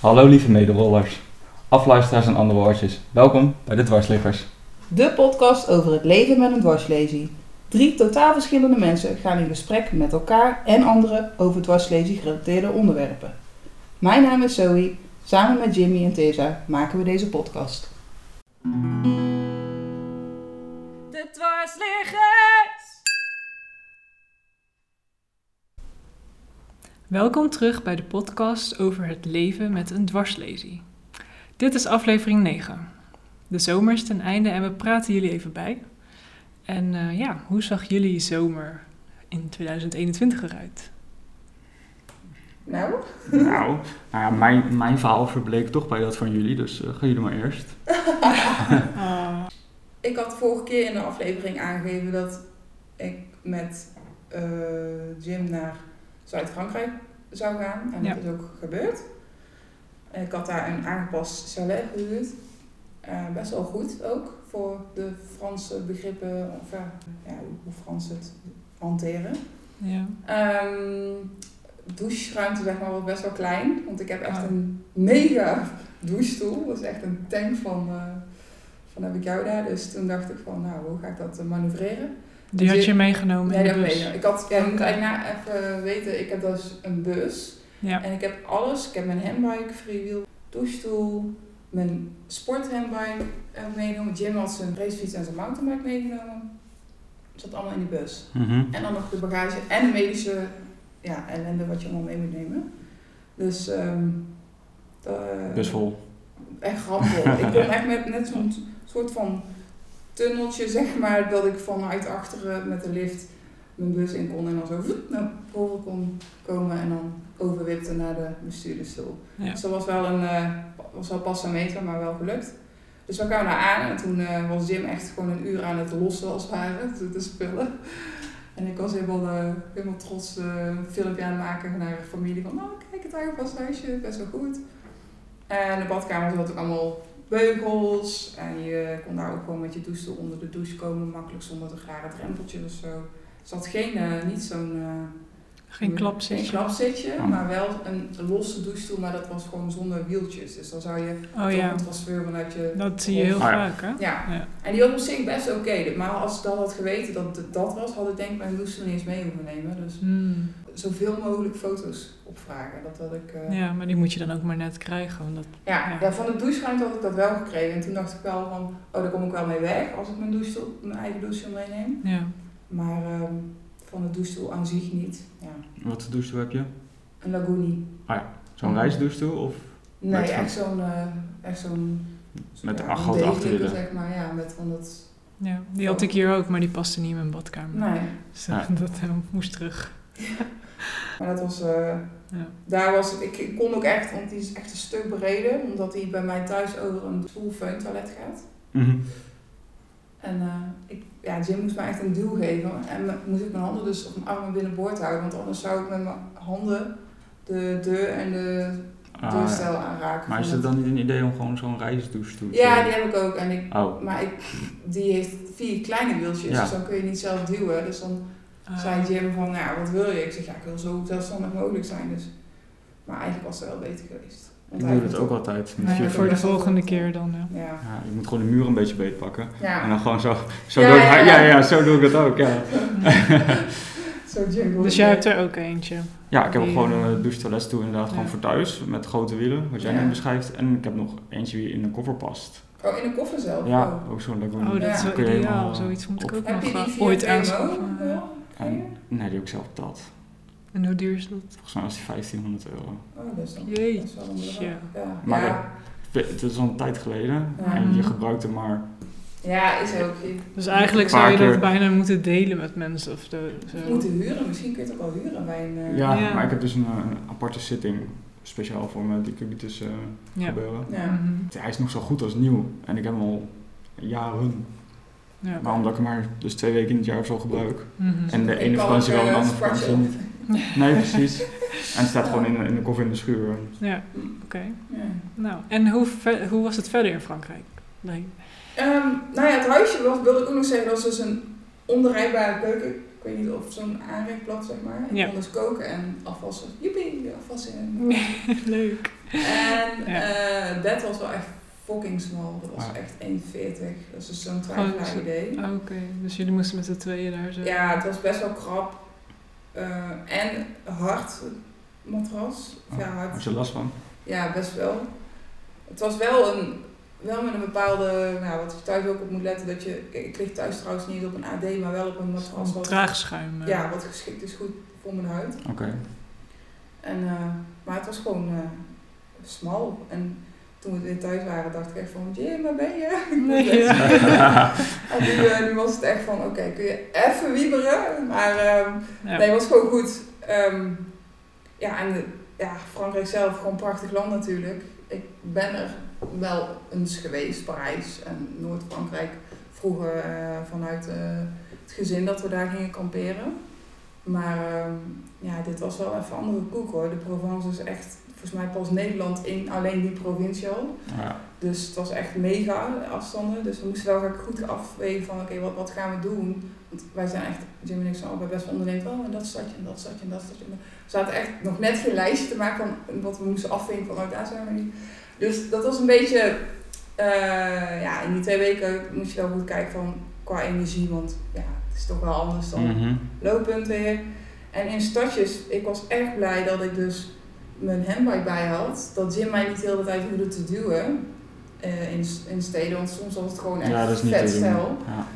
Hallo lieve medewollers, afluisteraars en andere woordjes. Welkom bij de Dwarsliggers. De podcast over het leven met een dwarslesie. Drie totaal verschillende mensen gaan in gesprek met elkaar en anderen over dwarslesie gerelateerde onderwerpen. Mijn naam is Zoe. Samen met Jimmy en Tessa maken we deze podcast. De dwarsliggers! Welkom terug bij de podcast over het leven met een dwarslesie. Dit is aflevering 9. De zomer is ten einde en we praten jullie even bij. En eh, ja, hoe zag jullie zomer in 2021 eruit? Nou, Nou, nou ja, mijn, mijn verhaal verbleek toch bij dat van jullie, dus uh, gaan jullie maar eerst. Ah, ik had vorige keer in de aflevering aangegeven dat ik met eh, Jim naar Zuid-Frankrijk zou gaan. En Ja. dat is ook gebeurd. Ik had daar een aangepast chalet gehuurd. Eh, best wel goed ook voor de Franse begrippen, of ja, ja, hoe Fransen het hanteren. ja. Ehm doucheruimte zeg maar was best wel klein, want ik heb echt Oh. een mega douchestoel. Dat is echt een tank van, eh, van heb ik jou daar. Dus toen dacht ik van, nou, hoe ga ik dat eh, manoeuvreren? Die had je meegenomen Nee, in de mee. Ik had, ja, je moet Oké. eigenlijk na, even weten, ik heb dus een bus. Ja. En ik heb alles. Ik heb mijn handbike, freewheel, douchestoel, mijn sporthandbike heb ik meegenomen. Jim had zijn racefiets en zijn mountainbike meegenomen. Dat zat allemaal in die bus. Mhm. En dan nog de bagage en de medische ja, ellende wat je allemaal mee moet nemen. Dus ehm eh, Bus vol. echt grappig. ik kon echt met net zo'n soort van tunneltje, zeg maar, dat ik vanuit achteren met de lift mijn bus in kon en dan zo voet naar voren kon komen en dan overwipte naar de bestuurdersstoel. Ja. Dus dat was wel een eh, was wel pas een meter, maar wel gelukt. Dus we kwamen daar aan en toen eh, was Jim echt gewoon een uur aan het lossen als het ware, de, spullen. En ik was helemaal, eh, helemaal trots een filmpje aan het maken naar de familie van, nou kijk het aangepast huisje, best wel goed. En de badkamer zat ook allemaal beugels en je kon daar ook gewoon met je douche onder de douche komen, makkelijk zonder een rare drempeltje of zo. Er zat geen, eh, niet zo'n... Geen klapzitje? geen klapzitje, Oh. maar wel een losse douchestoel, maar dat was gewoon zonder wieltjes. Dus dan zou je Oh toch ja, een transfer vanuit je... dat zie je heel ja. vaak, hè? Ja, Ja. en die was op zich best oké. Maar als ik dan had geweten dat het dat was, had ik denk ik mijn douchestoel niet eens mee hoeven nemen. Dus Hmm. zoveel mogelijk foto's opvragen. Dat had ik... eh, Ja, maar die moet je dan ook maar net krijgen. Want dat, ja, Ja. ja, van de doucheruimte had ik dat wel gekregen. En toen dacht ik wel van, oh daar kom ik wel mee weg als ik mijn, douchestoel, mijn eigen douchestoel meeneem. ja. Maar ehm, van de douchestoel aan zich niet. Ja. Wat voor douchestoel heb je? Een Laguni. Zo'n reisdouchestoel of Nee, Met van- echt zo'n... eh, echt zo'n met ja, acht achterwielen? zeg maar, ja, met van dat... ja, die had ik hier ook, maar die paste niet in mijn badkamer. Nee, Dus Ja. dat eh, moest terug. maar dat was... eh, Ja. daar was ik, ik kon ook echt, want die is echt een stuk breder, omdat hij bij mij thuis over een stoelfeun toilet gaat. Mhm. En eh, ik, ja, Jim moest mij echt een duw geven en moest ik mijn handen dus op mijn armen binnenboord houden, want anders zou ik met mijn handen de deur en de Ah, deurstijl aanraken. maar is het dan niet een idee om gewoon zo'n reisdouchestoel te Ja, die heb ik ook. En ik, Oh, maar ik, die heeft vier kleine wieltjes, Ja. dus dan kun je niet zelf duwen. Dus dan Ah, zei Jim van, nou, wat wil je? Ik zeg, ja, ik wil zo zelfstandig mogelijk zijn. Dus. Maar eigenlijk was het wel beter geweest. Ik doe het heeft ook altijd. Ja, vier voor de volgende keer dan. Ja. Ja. Ja, je moet gewoon de muur een beetje beet pakken. Ja. En dan gewoon zo, zo Ja, doe ik, ja, ja, ja. ja. zo doe ik dat ook, ja. Zo Dus jij hebt er ook eentje. Ja, ik heb Die, gewoon eh, een douche toiletstoel inderdaad gewoon voor thuis, met grote wielen, wat jij Ja. net beschrijft. En ik heb nog eentje die in de koffer past. Oh, in de koffer zelf? Ja, Oh. ook zo'n Laguni. Oh, dat is Ja. wel ideaal. Zoiets moet ik ook Heb nog ooit aanschaffen. Nee, die heb ik zelf betaald. En hoe duur is dat? Volgens mij was die 1500 euro. Oh, dat is dan Jeetje. dat is. Ja. Maar ja. Het is al een tijd geleden Ja. en je gebruikt hem maar. ja, is ook. Dus eigenlijk zou je dat bijna moeten delen met mensen. Of de, zo. moet huren. Misschien kun je het ook wel huren bij een... eh, Ja, Ja. maar ik heb dus een, eh, een aparte zitting speciaal voor mijn decubitus eh Ja. gebeuren. Ja. Mhm. Hij is nog zo goed als nieuw en ik heb hem al jaren. Ja. Maar omdat ik hem maar dus twee weken in het jaar of zo gebruik. Mhm. En de Ik ene kan vakantie wel en de andere vakantie niet. Nee, precies. En het staat gewoon in, de- in de koffer in de schuur. Ja, oké. Ja. Nou, en hoe, hoe was het verder in Frankrijk? Nee. Ehm, nou ja, het huisje was, wilde ik ook nog zeggen, dat is dus een onbereikbare keuken. Ik weet niet of zo'n aanrechtblad, zeg maar. Ik Ja. kon dus koken en afwassen. Joepie, afwassen. En, Leuk. En Ja. eh, het bed was wel echt fucking smal. Dat was echt 1,40. Dat is dus zo'n twijfelaar idee. Oh, Oké, dus jullie moesten met z'n tweeën daar zo. Ja, het was best wel krap. Eh, en hard matras. Of ja, Had je last van? Ja, best wel. Het was wel een, wel met een bepaalde, nou, wat je thuis ook op moet letten, dat je, ik lig thuis trouwens niet op een AD, maar wel op een matras wat, traagschuim. eh. ja, wat geschikt is goed voor mijn huid. Oké. En, eh, maar het was gewoon eh, smal. En toen we weer thuis waren, dacht ik echt van, Jim, waar ben je? Nee, ja. En nu, eh, nu was het echt van, oké, kun je even wieberen? Maar ehm, Ja. nee, het was gewoon goed. Ehm, ja, en de- ja, Frankrijk zelf, gewoon een prachtig land natuurlijk. Ik ben er wel eens geweest, Parijs en Noord-Frankrijk. Vroeger eh, vanuit eh, het gezin dat we daar gingen kamperen. Maar ehm, ja, dit was wel even andere koek hoor. De Provence is echt, volgens mij pas Nederland in alleen die provincie al. Ja. Dus het was echt mega afstanden. Dus we moesten wel goed afwegen van oké, wat, wat gaan we doen? Want wij zijn echt, Jim en ik zijn allebei best wel ondernemend. Oh, en dat stadje en dat stadje en dat stadje. We zaten echt nog net geen lijstje te maken van wat we moesten afwegen van oh, daar zijn we niet. Dus dat was een beetje, eh, ja, in die twee weken moest je wel goed kijken van qua energie. Want ja, het is toch wel anders dan Mhm. looppunt weer. En in stadjes, ik was echt blij dat ik dus mijn handbike bij had. Dat Jim mij niet de hele tijd hoefde te duwen eh, in, in steden, want soms was het gewoon echt Ja, dat is niet vet stijl. Ja.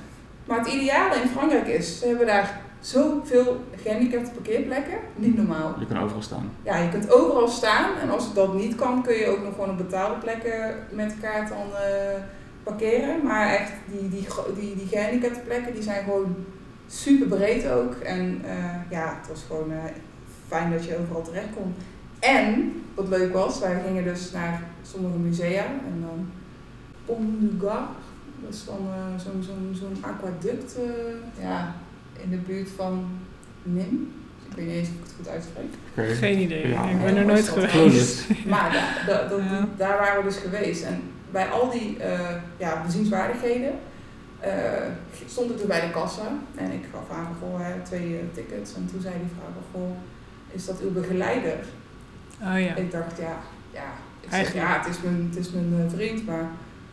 Maar het ideale in Frankrijk is, ze hebben daar zoveel gehandicapte parkeerplekken, niet normaal. Je kan overal staan. Ja, je kunt overal staan en als dat niet kan, kun je ook nog gewoon op betaalde plekken met kaart dan eh, parkeren. Maar echt, die, die, die, die gehandicapte plekken, die zijn gewoon super breed ook. En eh, ja, het was gewoon fijn dat je overal terecht kon. En, wat leuk was, wij gingen dus naar sommige musea en dan Pont du Gard. Dat is dan eh, zo'n zo'n zo'n aquaduct eh, ja, in de buurt van Nîmes. Ik weet niet eens of ik het goed uitspreek. Geen idee. Ja. Ik ben er nooit geweest. Maar da- da- dat- Ja. daar waren we dus geweest. En bij al die eh, ja, bezienswaardigheden eh, stond ik dus bij de kassa. En ik gaf aan goh, hè, twee tickets. En toen zei die vrouw van, goh, is dat uw begeleider? Oh ja. Ik dacht, ja, ja. Ik zeg, ja, het is mijn, het is mijn eh, vriend, maar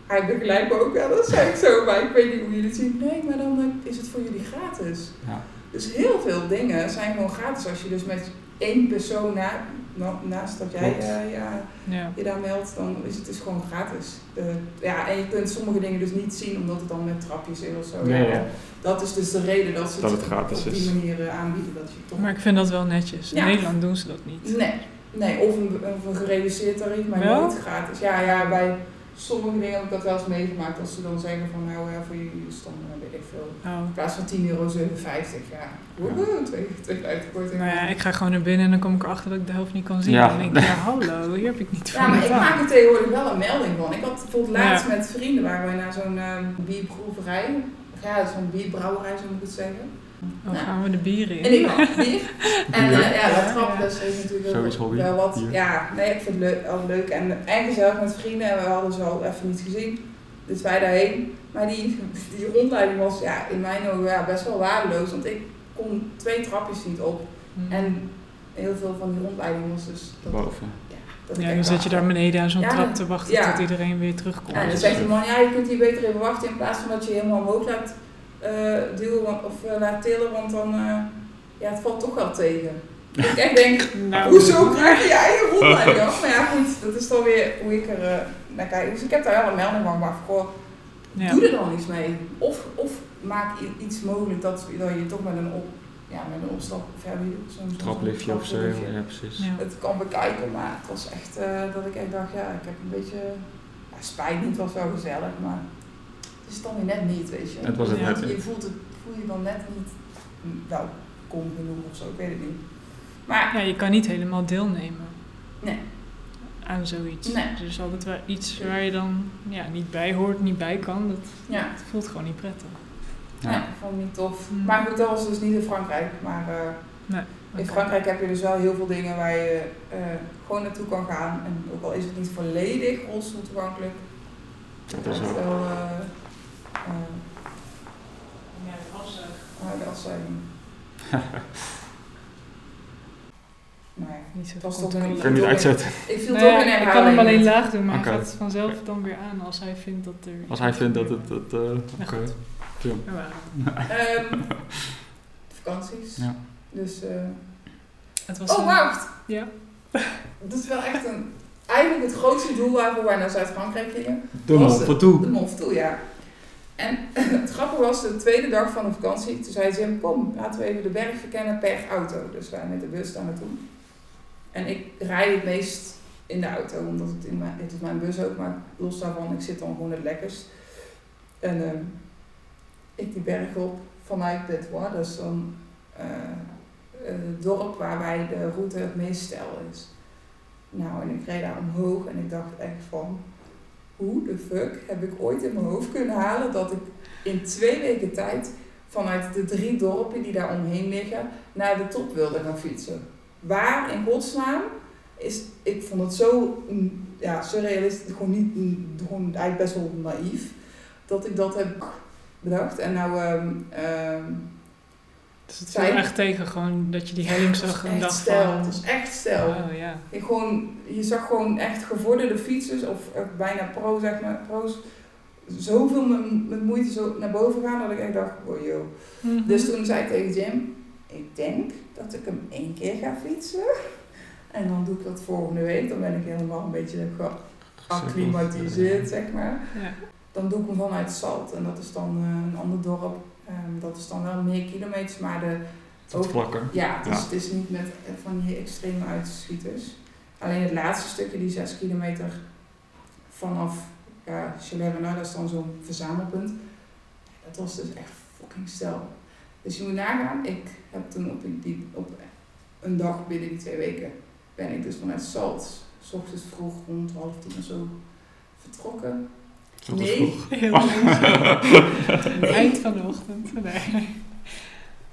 hij begeleidt me ook wel. Dat zei ik zo, maar ik weet niet hoe jullie het zien. Nee, maar dan eh, is het voor jullie gratis. Ja. Dus heel veel dingen zijn gewoon gratis als je dus met één persoon na, na- naast dat jij eh, ja, Ja. je daar meldt, dan is het dus gewoon gratis. Eh, ja, en je kunt sommige dingen dus niet zien omdat het dan met trapjes is of zo. Ja, Ja, ja. Dat is dus de reden dat ze Dat het gratis op die manier aanbieden. Dat je toch... Maar ik vind dat wel netjes. In Ja. Nederland doen ze dat niet. Nee, nee of, een, of een gereduceerd tarief, maar Wel? nooit gratis. Ja, ja, bij sommige dingen heb ik dat wel eens meegemaakt. Als ze dan zeggen van nou ja, voor jullie is dan eh, weet ik veel. Oh. In plaats van 10 euro 57, ja. Woehoe, 2,50 korting. Nou ja, ik ga gewoon naar binnen en dan kom ik erachter dat ik de helft niet kan zien. Ja. En dan denk ik, ja hallo, hier heb ik niet Ja, van maar ik maak er tegenwoordig wel een melding van. Ik had bijvoorbeeld laatst Ja. met vrienden waren wij naar zo'n ehm bierproeverij. Ja, zo'n bierbrouwerij, zo moet ik het zeggen. Dan gaan we de bieren in. En ik had bier. En Bier. eh, ja, dat Ja, trapples is natuurlijk ook Sowieso hobby, wel wat. bier. Ja, nee, ik vind het leuk, wel leuk. En, en gezellig met vrienden. En we hadden ze al even niet gezien. Dus wij daarheen. Maar die, die rondleiding was ja, in mijn ogen ja, best wel waardeloos. Want ik kon twee trapjes niet op. Hm. En heel veel van die rondleiding was dus... Dat, Boven. dat ik Ja, dan zit je daar beneden aan zo'n Ja, trap te wachten ja. tot iedereen weer terugkomt. Ja, en dan dat zegt is die man, ja, je kunt hier beter even wachten in plaats van dat je helemaal omhoog laat eh, duwen want- of eh, laat tillen, want dan, eh, ja, het valt toch wel tegen. ik echt denk, Nou, hoezo krijg je je eigen rondleiding af? Maar ja, goed, dat is dan weer hoe ik er naar kijk. Dus ik heb daar wel een melding van gemaakt, goh, ja. doe er dan iets mee. Of, of maak iets mogelijk dat, dat je toch met een, op, ja, met een opstap, zo'n Trapliftje of zo. Ja, precies. Ja. het kan bekijken, maar het was echt eh, dat ik echt dacht, ja, ik heb een beetje, ja, spijt niet, het was wel gezellig, maar het is dan weer net niet, weet je. Het was het Ja. net Je voelt het, voel je dan net niet, nou, kom genoeg of zo, ik weet het niet. Maar, Ja, je kan niet helemaal deelnemen nee, aan zoiets. Nee. Er is altijd wel iets waar je dan ja, niet bij hoort, niet bij kan. Dat, ja, dat voelt gewoon niet prettig. Ja. nee, ik vond het niet tof. Hmm. Maar goed, dat was dus niet in Frankrijk, maar eh, Nee. in. Frankrijk heb je dus wel heel veel dingen waar je eh, gewoon naartoe kan gaan. En ook al is het niet volledig rolstoel toegankelijk, Dat het is wel eh, Ja, de afzuig. Ah, de afzuiging. nee. niet zo goed Ik kan niet uitzetten. Ik viel Nee, toch in ik kan hem alleen laag doen, maar Oké. hij gaat vanzelf dan weer aan als hij vindt dat er... Als hij vindt dat het... Dat, eh, Oké. goed. Film. Ja, Ehm, vakanties. Ja. Dus, eh, het was oh wacht! Ja. Dat is wel echt een, eigenlijk het grootste doel waarvoor wij naar Zuid-Frankrijk gingen. De van toe. De Mont Ventoux, ja. En het grappige was, de tweede dag van de vakantie, toen zei Jim, kom, laten we even de berg verkennen per auto. Dus wij met de bus daar naartoe. En ik rijd het meest in de auto, omdat het, in mijn, het is mijn bus ook, maar los daarvan, ik zit dan gewoon het lekkerst. En ehm, ik die berg op vanuit Bétois, dat is dan eh, het dorp waarbij de route het meest steil is. Nou, en ik reed daar omhoog en ik dacht echt van, hoe de fuck heb ik ooit in mijn hoofd kunnen halen dat ik in twee weken tijd vanuit de drie dorpen die daar omheen liggen naar de top wilde gaan fietsen. Waar in godsnaam is, ik vond het zo mm, ja, surrealistisch, gewoon, niet, mm, gewoon eigenlijk best wel naïef, dat ik dat heb bedacht. En nou, ehm, ehm, Dus het viel echt tegen gewoon dat je die helling zag en echt dacht stijl, van... het was echt stijl. Oh ja. Je, gewoon, je zag gewoon echt gevorderde fietsers, of eh, bijna pro, zeg maar, pro's, zoveel met, met moeite zo naar boven gaan dat ik echt dacht, wow, yo. Mhm. Dus toen zei ik tegen Jim, ik denk dat ik hem één keer ga fietsen. En dan doe ik dat volgende week, dan ben ik helemaal een beetje geacclimatiseerd, zeg maar. Ja. Dan doe ik hem vanuit Zalt en dat is dan eh, een ander dorp. Ehm, dat is dan wel meer kilometers, maar de vlakker. ja, het is, Ja. het is niet met van die extreme uitschieters. Alleen het laatste stukje, die 6 kilometer vanaf ja, Chalais-Renard, dat is dan zo'n verzamelpunt. Dat was dus echt fucking stel. Dus je moet nagaan, ik heb toen op, die, op een dag binnen die twee weken, ben ik dus vanuit Salt, s ochtends vroeg rond half tien of zo, vertrokken. Nee. vroeg. Heel Nee. Eind van de ochtend. Nee.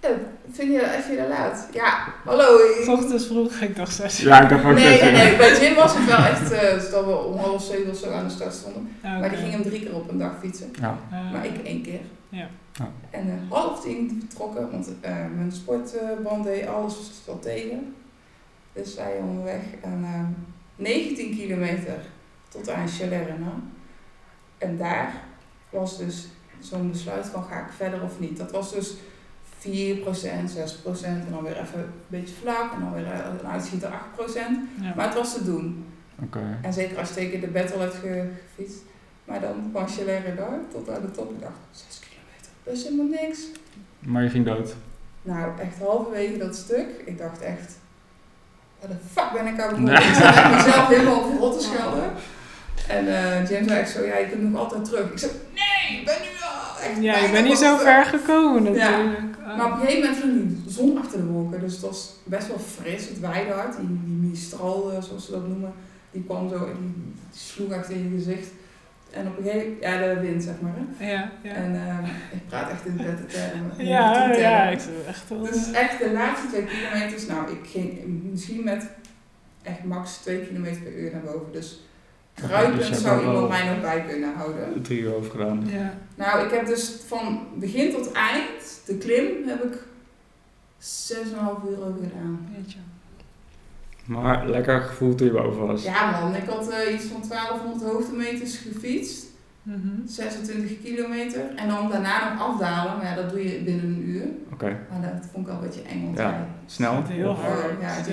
Eh, vind je, vind je dat laat? Ja, hallo. ik- S ochtends vroeg, ik dacht zes uur. Ja, ik dacht ook Nee, nee, nee. Bij Jim was het wel echt uh, dat we om half zeven of zo aan de start stonden. Ah, Maar die ging hem drie keer op een dag fietsen. Ja. Ah, Maar ik één keer. Ja. Ja. En eh, half tien vertrokken, want eh, mijn sportband deed alles wat tegen. Dus wij onderweg. En eh, 19 kilometer tot aan Chalais-Renard. En daar was dus zo'n besluit van ga ik verder of niet. Dat was dus 4%, 6% en dan weer even een beetje vlak en dan weer eh, een uitschieter 8%. ja. Maar het was te doen. Oké. En zeker als je tegen de battle hebt ge- gefietst. Maar dan van Chalais-Renard tot aan de top. Ik dacht, 6 kilometer, dat is helemaal niks. Maar je ging dood. Nou, echt halverwege dat stuk. Ik dacht echt, wat de fuck ben ik aan het doen? Ik mezelf helemaal verrot te schelden. En eh James zei echt zo, ja, je kunt nog altijd terug. Ik zei, nee, ik ben nu al echt ja, je bent niet zo ver gekomen natuurlijk. Maar op een gegeven moment ging die zon achter de wolken, dus het was best wel fris. Het waaide hard, die, die mistral, eh, zoals ze dat noemen, die kwam zo en die, sloeg echt in je gezicht. En op een gegeven moment, ja, de wind zeg maar. Hè. Ja, ja. En eh, ik praat echt in bed termen. ja, ja, ik echt wel... Dus echt de laatste twee kilometers, nou, ik ging misschien met echt max 2 kilometer per uur naar boven. Dus kruipend hebt zou iemand mij nog bij kunnen houden. Drie uur over gedaan. Ja. Nou, ik heb dus van begin tot eind, de klim, heb ik 6,5 uur over gedaan. Weet je. Maar lekker gevoel toen je boven was. Ja man, ik had eh, iets van 1200 hoogtemeters gefietst, Mhm. 26 kilometer. En dan daarna nog afdalen, maar ja, dat doe je binnen een uur. Oké. Maar dat vond ik al een beetje eng, Ja. Snel? Heel hard. Ja, Ja, toen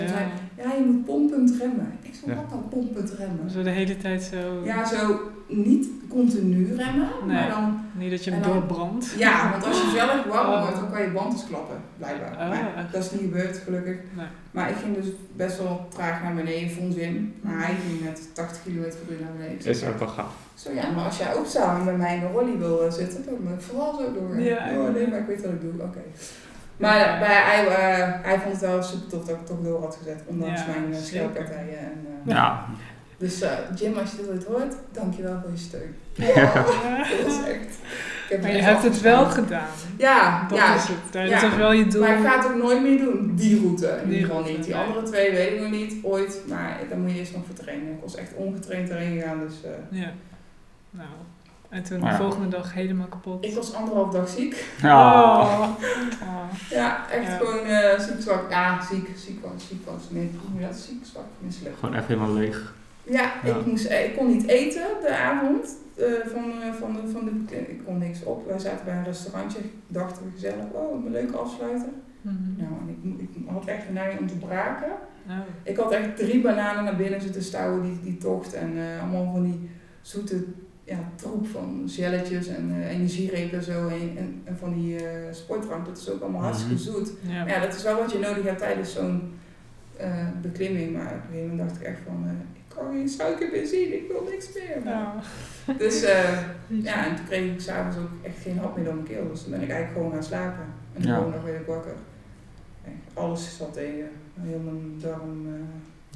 Ja, je moet pompend remmen. Ik zei, Ja. wat dan pompend remmen? Zo de hele tijd zo... Ja, zo niet continu remmen, Nee. maar dan... Niet dat je hem doorbrandt. Ja, want als je vellig warm Oh. wordt, dan kan je band dus klappen, blijkbaar. Oh, maar echt? dat is niet gebeurd, gelukkig. Nee. Maar ik ging dus best wel traag naar beneden, vond Wim. Maar hij ging met 80 km per uur naar beneden. Is ook wel gaaf. Zo ja, maar als jij ook samen met mij in de rolly wil zitten, dan moet ik vooral zo door. Ja, oh nee, maar ik weet wat ik doe, oké. Maar hij, eh, hij vond het wel super tof dat ik het toch door had gezet, ondanks Ja, mijn uh, zeker. scheelpartijen. En, eh, Ja. Dus eh, Jim, als je dit ooit hoort, dankjewel voor je steun. Ja. Dat was echt... Ik heb Maar je hebt het wel gedaan. Ja, Dat ja. is het. Dat Ja. is wel je doel. Maar ik ga het ook nooit meer doen, die route. In Die ieder geval niet. Die andere twee weet ik nog niet, ooit. Maar daar moet je eerst nog voor trainen. Ik was echt ongetraind erin gegaan, dus... eh, Ja. Nou, En toen de ja. volgende dag helemaal kapot. Ik was anderhalf dag ziek. Ja. Oh. Oh. Ja, echt Ja. gewoon eh, ziek, zwak. Ja, ziek, ziek was, ziek was. Nee, hoe dat? Ziek, zwak, misselijk. Gewoon echt helemaal leeg. Ja, Ja. Ik, moest, eh, ik kon niet eten de avond eh, van, eh, van, de, van de... Ik kon niks op. Wij zaten bij een restaurantje. Dachten we gezellig, oh, een leuke afsluiter. Mhm. Nou, en ik, ik had echt de neiging om te braken. Oh. Ik had echt drie bananen naar binnen zitten stouwen, die, die tocht. En eh, allemaal van die zoete ja, troep van jelletjes en eh, energierepen en zo. En, en, en van die eh sportdrank, dat is ook allemaal hartstikke Mhm. zoet. Ja. Maar ja, dat is wel wat je nodig hebt tijdens zo'n eh, beklimming. Maar op een gegeven moment dacht ik echt van, eh, ik kan geen suiker meer zien, ik wil niks meer. Ja. Dus eh, ja, en toen kreeg ik s'avonds ook echt geen hap meer door mijn keel. Dus toen ben ik eigenlijk gewoon gaan slapen. En de Ja. volgende dag werd ik wakker. Echt, alles zat tegen. Heel mijn darm...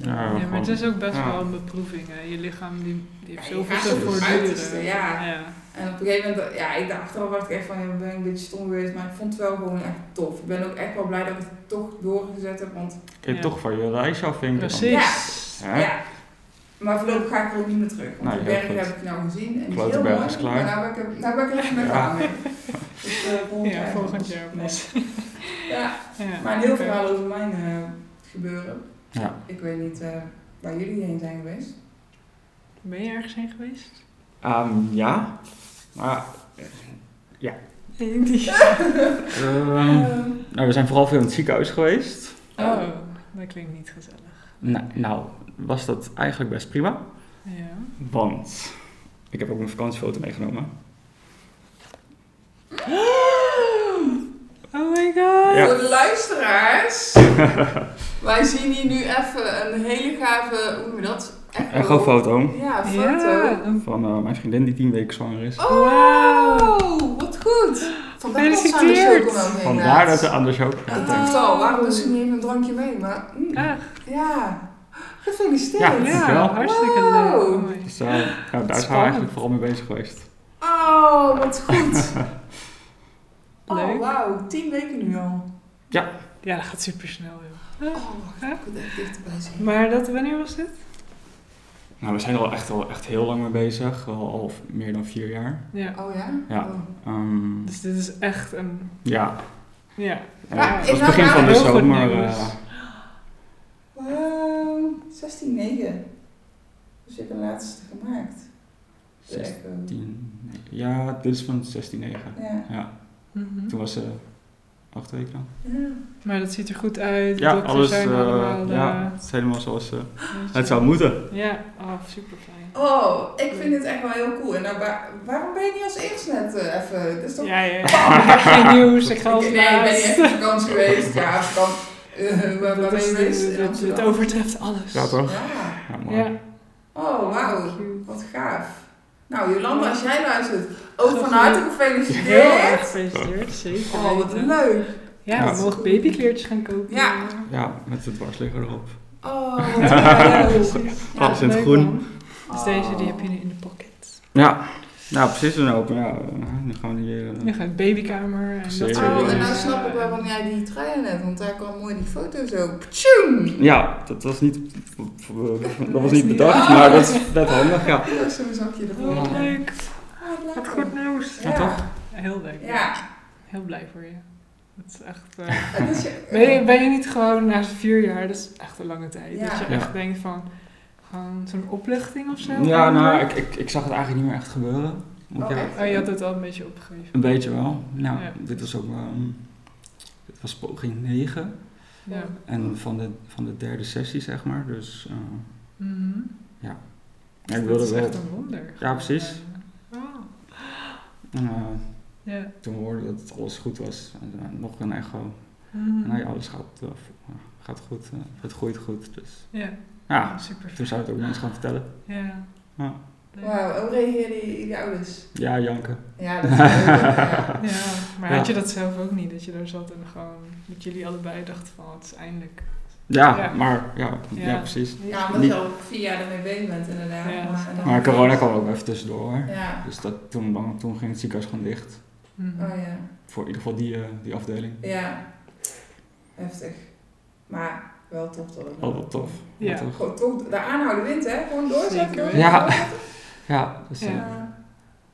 Ja, Ja, maar gewoon- het is ook best ja. wel een beproeving. Hè. Je lichaam die, die heeft Ja, zoveel te het voortduren. uiterste, ja. ja. En op een gegeven moment, ja, ik dacht achteraf dacht ik echt van, ja, ben ik een beetje stom geweest, maar ik vond het wel gewoon echt tof. Ik ben ook echt wel blij dat ik het toch doorgezet heb, want Kun je Ja. toch van je reis afvinken. Precies. Hè? ja. Maar voorlopig ga ik er ook niet meer terug, want Nee, de berg heb ik nou gezien en is Grote heel berg mooi, is klaar. maar nou ben ik, nou ben ik er echt mee Ja. klaar mee. Dus, eh, volgend Ja, jaar volgend pas. Ja, Ja. maar een heel verhaal over mijn eh, gebeuren. Ja. Ik weet niet eh, waar jullie heen zijn geweest. Ben je ergens heen geweest? Ehm, ja. Maar Die. ehm, nou, we zijn vooral veel in het ziekenhuis geweest. Oh, dat klinkt niet gezellig. Nou, nou, was dat eigenlijk best prima. Ja. Want ik heb ook mijn vakantiefoto meegenomen. Oh my god. Ja. Voor de luisteraars, wij zien hier nu even een hele gave, hoe noem je dat? Een gewoon foto Ja, foto. Ja, een- van eh, mijn vriendin die tien weken zwanger is. Oh, Wauw. wat goed. Vandaar dat ze aan de chocomelk Vandaar dat ze anders ook. Ik dacht al, waarom ze niet even een drankje mee? Maar mm, Ah, ja, gefeliciteerd. Ja. ja, hartstikke Wow. leuk. Oh Dus eh, ja, daar zijn we eigenlijk vooral mee bezig geweest. Oh, wat goed. Oh, Leuk. wauw, tien weken nu al. Ja, dat gaat super snel. Joh. Oh, ik moet even dichterbij zien. Maar dat, wanneer was dit? Nou, we zijn er al echt, al echt heel lang mee bezig. Wel al meer dan vier jaar. Ja. Oh ja? Ja. Oh. Ehm, Dus dit is echt een. ja, Ja. Ja, is het was begin van de zomer. nieuws? eh, Wauw, 16, 9. Dus je hebt de laatste gemaakt. De 16, echo. ja, dit is van 16-9. Ja. Ja, Mhm. toen was ze acht weken dan. ja. Maar dat ziet er goed uit. De Ja, dokters alles zijn eh, allemaal. ja, eh, het is helemaal zoals eh, het zou moeten. Ja, oh, super fijn. Oh, ik vind dit echt wel heel cool. En nou, waar- waarom ben je niet als eerst net even... Dat is toch... Ja, ja, ja. Ik heb geen nieuws, ik ga Ik- nee, ik ben niet echt op vakantie geweest. Ja, vakantie. waar waar Dat ben je is- geweest? Het, het overtreft alles. Ja, toch? Ja. Ja. Oh, wauw. Wat gaaf. Nou, Jolanda, als jij luistert, ook van Gefeliciteerd. harte Heel erg gefeliciteerd. gefeliciteerd, zeker. Oh, wat leuk. Ja, Ja. we mogen babykleertjes gaan kopen. Ja. Ja, met de dwarsligger erop. Oh, wat leuk. Alles in het groen. man. Dus deze die heb je nu in de pocket. Ja, nou precies een open. Ja, nu gaan we die weer... eh, babykamer en dat soort Oh, en nou snap ik wel waarom jij die trui net, want daar kwam mooi die foto zo. Ptjoem! Ja, dat was niet, dat was niet bedacht, Ah. maar dat is net handig, ja. Ja, Zo'n zakje ervoor. Oh, leuk. Oh, wat goed nieuws. Ja, toch? Heel leuk. Ja. Heel blij voor je. Dat is echt... eh, is je- ben, je, ben je niet gewoon na vier jaar, dat is echt een lange tijd, Ja. dat je Ja. echt denkt van, gewoon zo'n opluchting of zo? Ja, nou, ik, ik, ik zag het eigenlijk niet meer echt gebeuren. Moet ik Oh, echt? Oh, je had het al een beetje opgegeven. Een beetje wel. Nou, Ja. dit was ook wel... ehm, dit was poging 9. Ja. En van de, van de derde sessie, zeg maar. Dus eh, Mhm. ja, ik Dat wilde is wel... echt een wonder. Ja, precies. Oh. En, eh, Ja. toen hoorde ik dat het alles goed was. En, eh, nog een echo. Mhm. Nou ja, alles gaat, gaat goed. het groeit goed. Dus Ja, ja, super. toen zou het ook mensen gaan vertellen. Ja. Ja. Wauw, hoe reageerden die, die ouders? Ja, janken. Ja, dat is leuk. ja. Ja, maar Ja. had je dat zelf ook niet? Dat je daar zat en gewoon met jullie allebei dachten van het is eindelijk. Ja, Ja. maar ja, ja. Ja. precies. Ja, omdat Niet- je al vier jaar ermee bezig bent inderdaad. Ja, maar, Maar corona kwam ook even tussendoor. hoor. Ja, Dus dat, toen, dan, toen ging het ziekenhuis gewoon dicht. Mhm. oh ja. Voor in ieder geval die, eh, die afdeling. Ja, heftig. Maar wel tof dat het Oh, wat tof. Ja. Wat tof. Gewoon toch, de aanhouden wint hè, gewoon doorzetten. Ja. Ja, dus, Ja.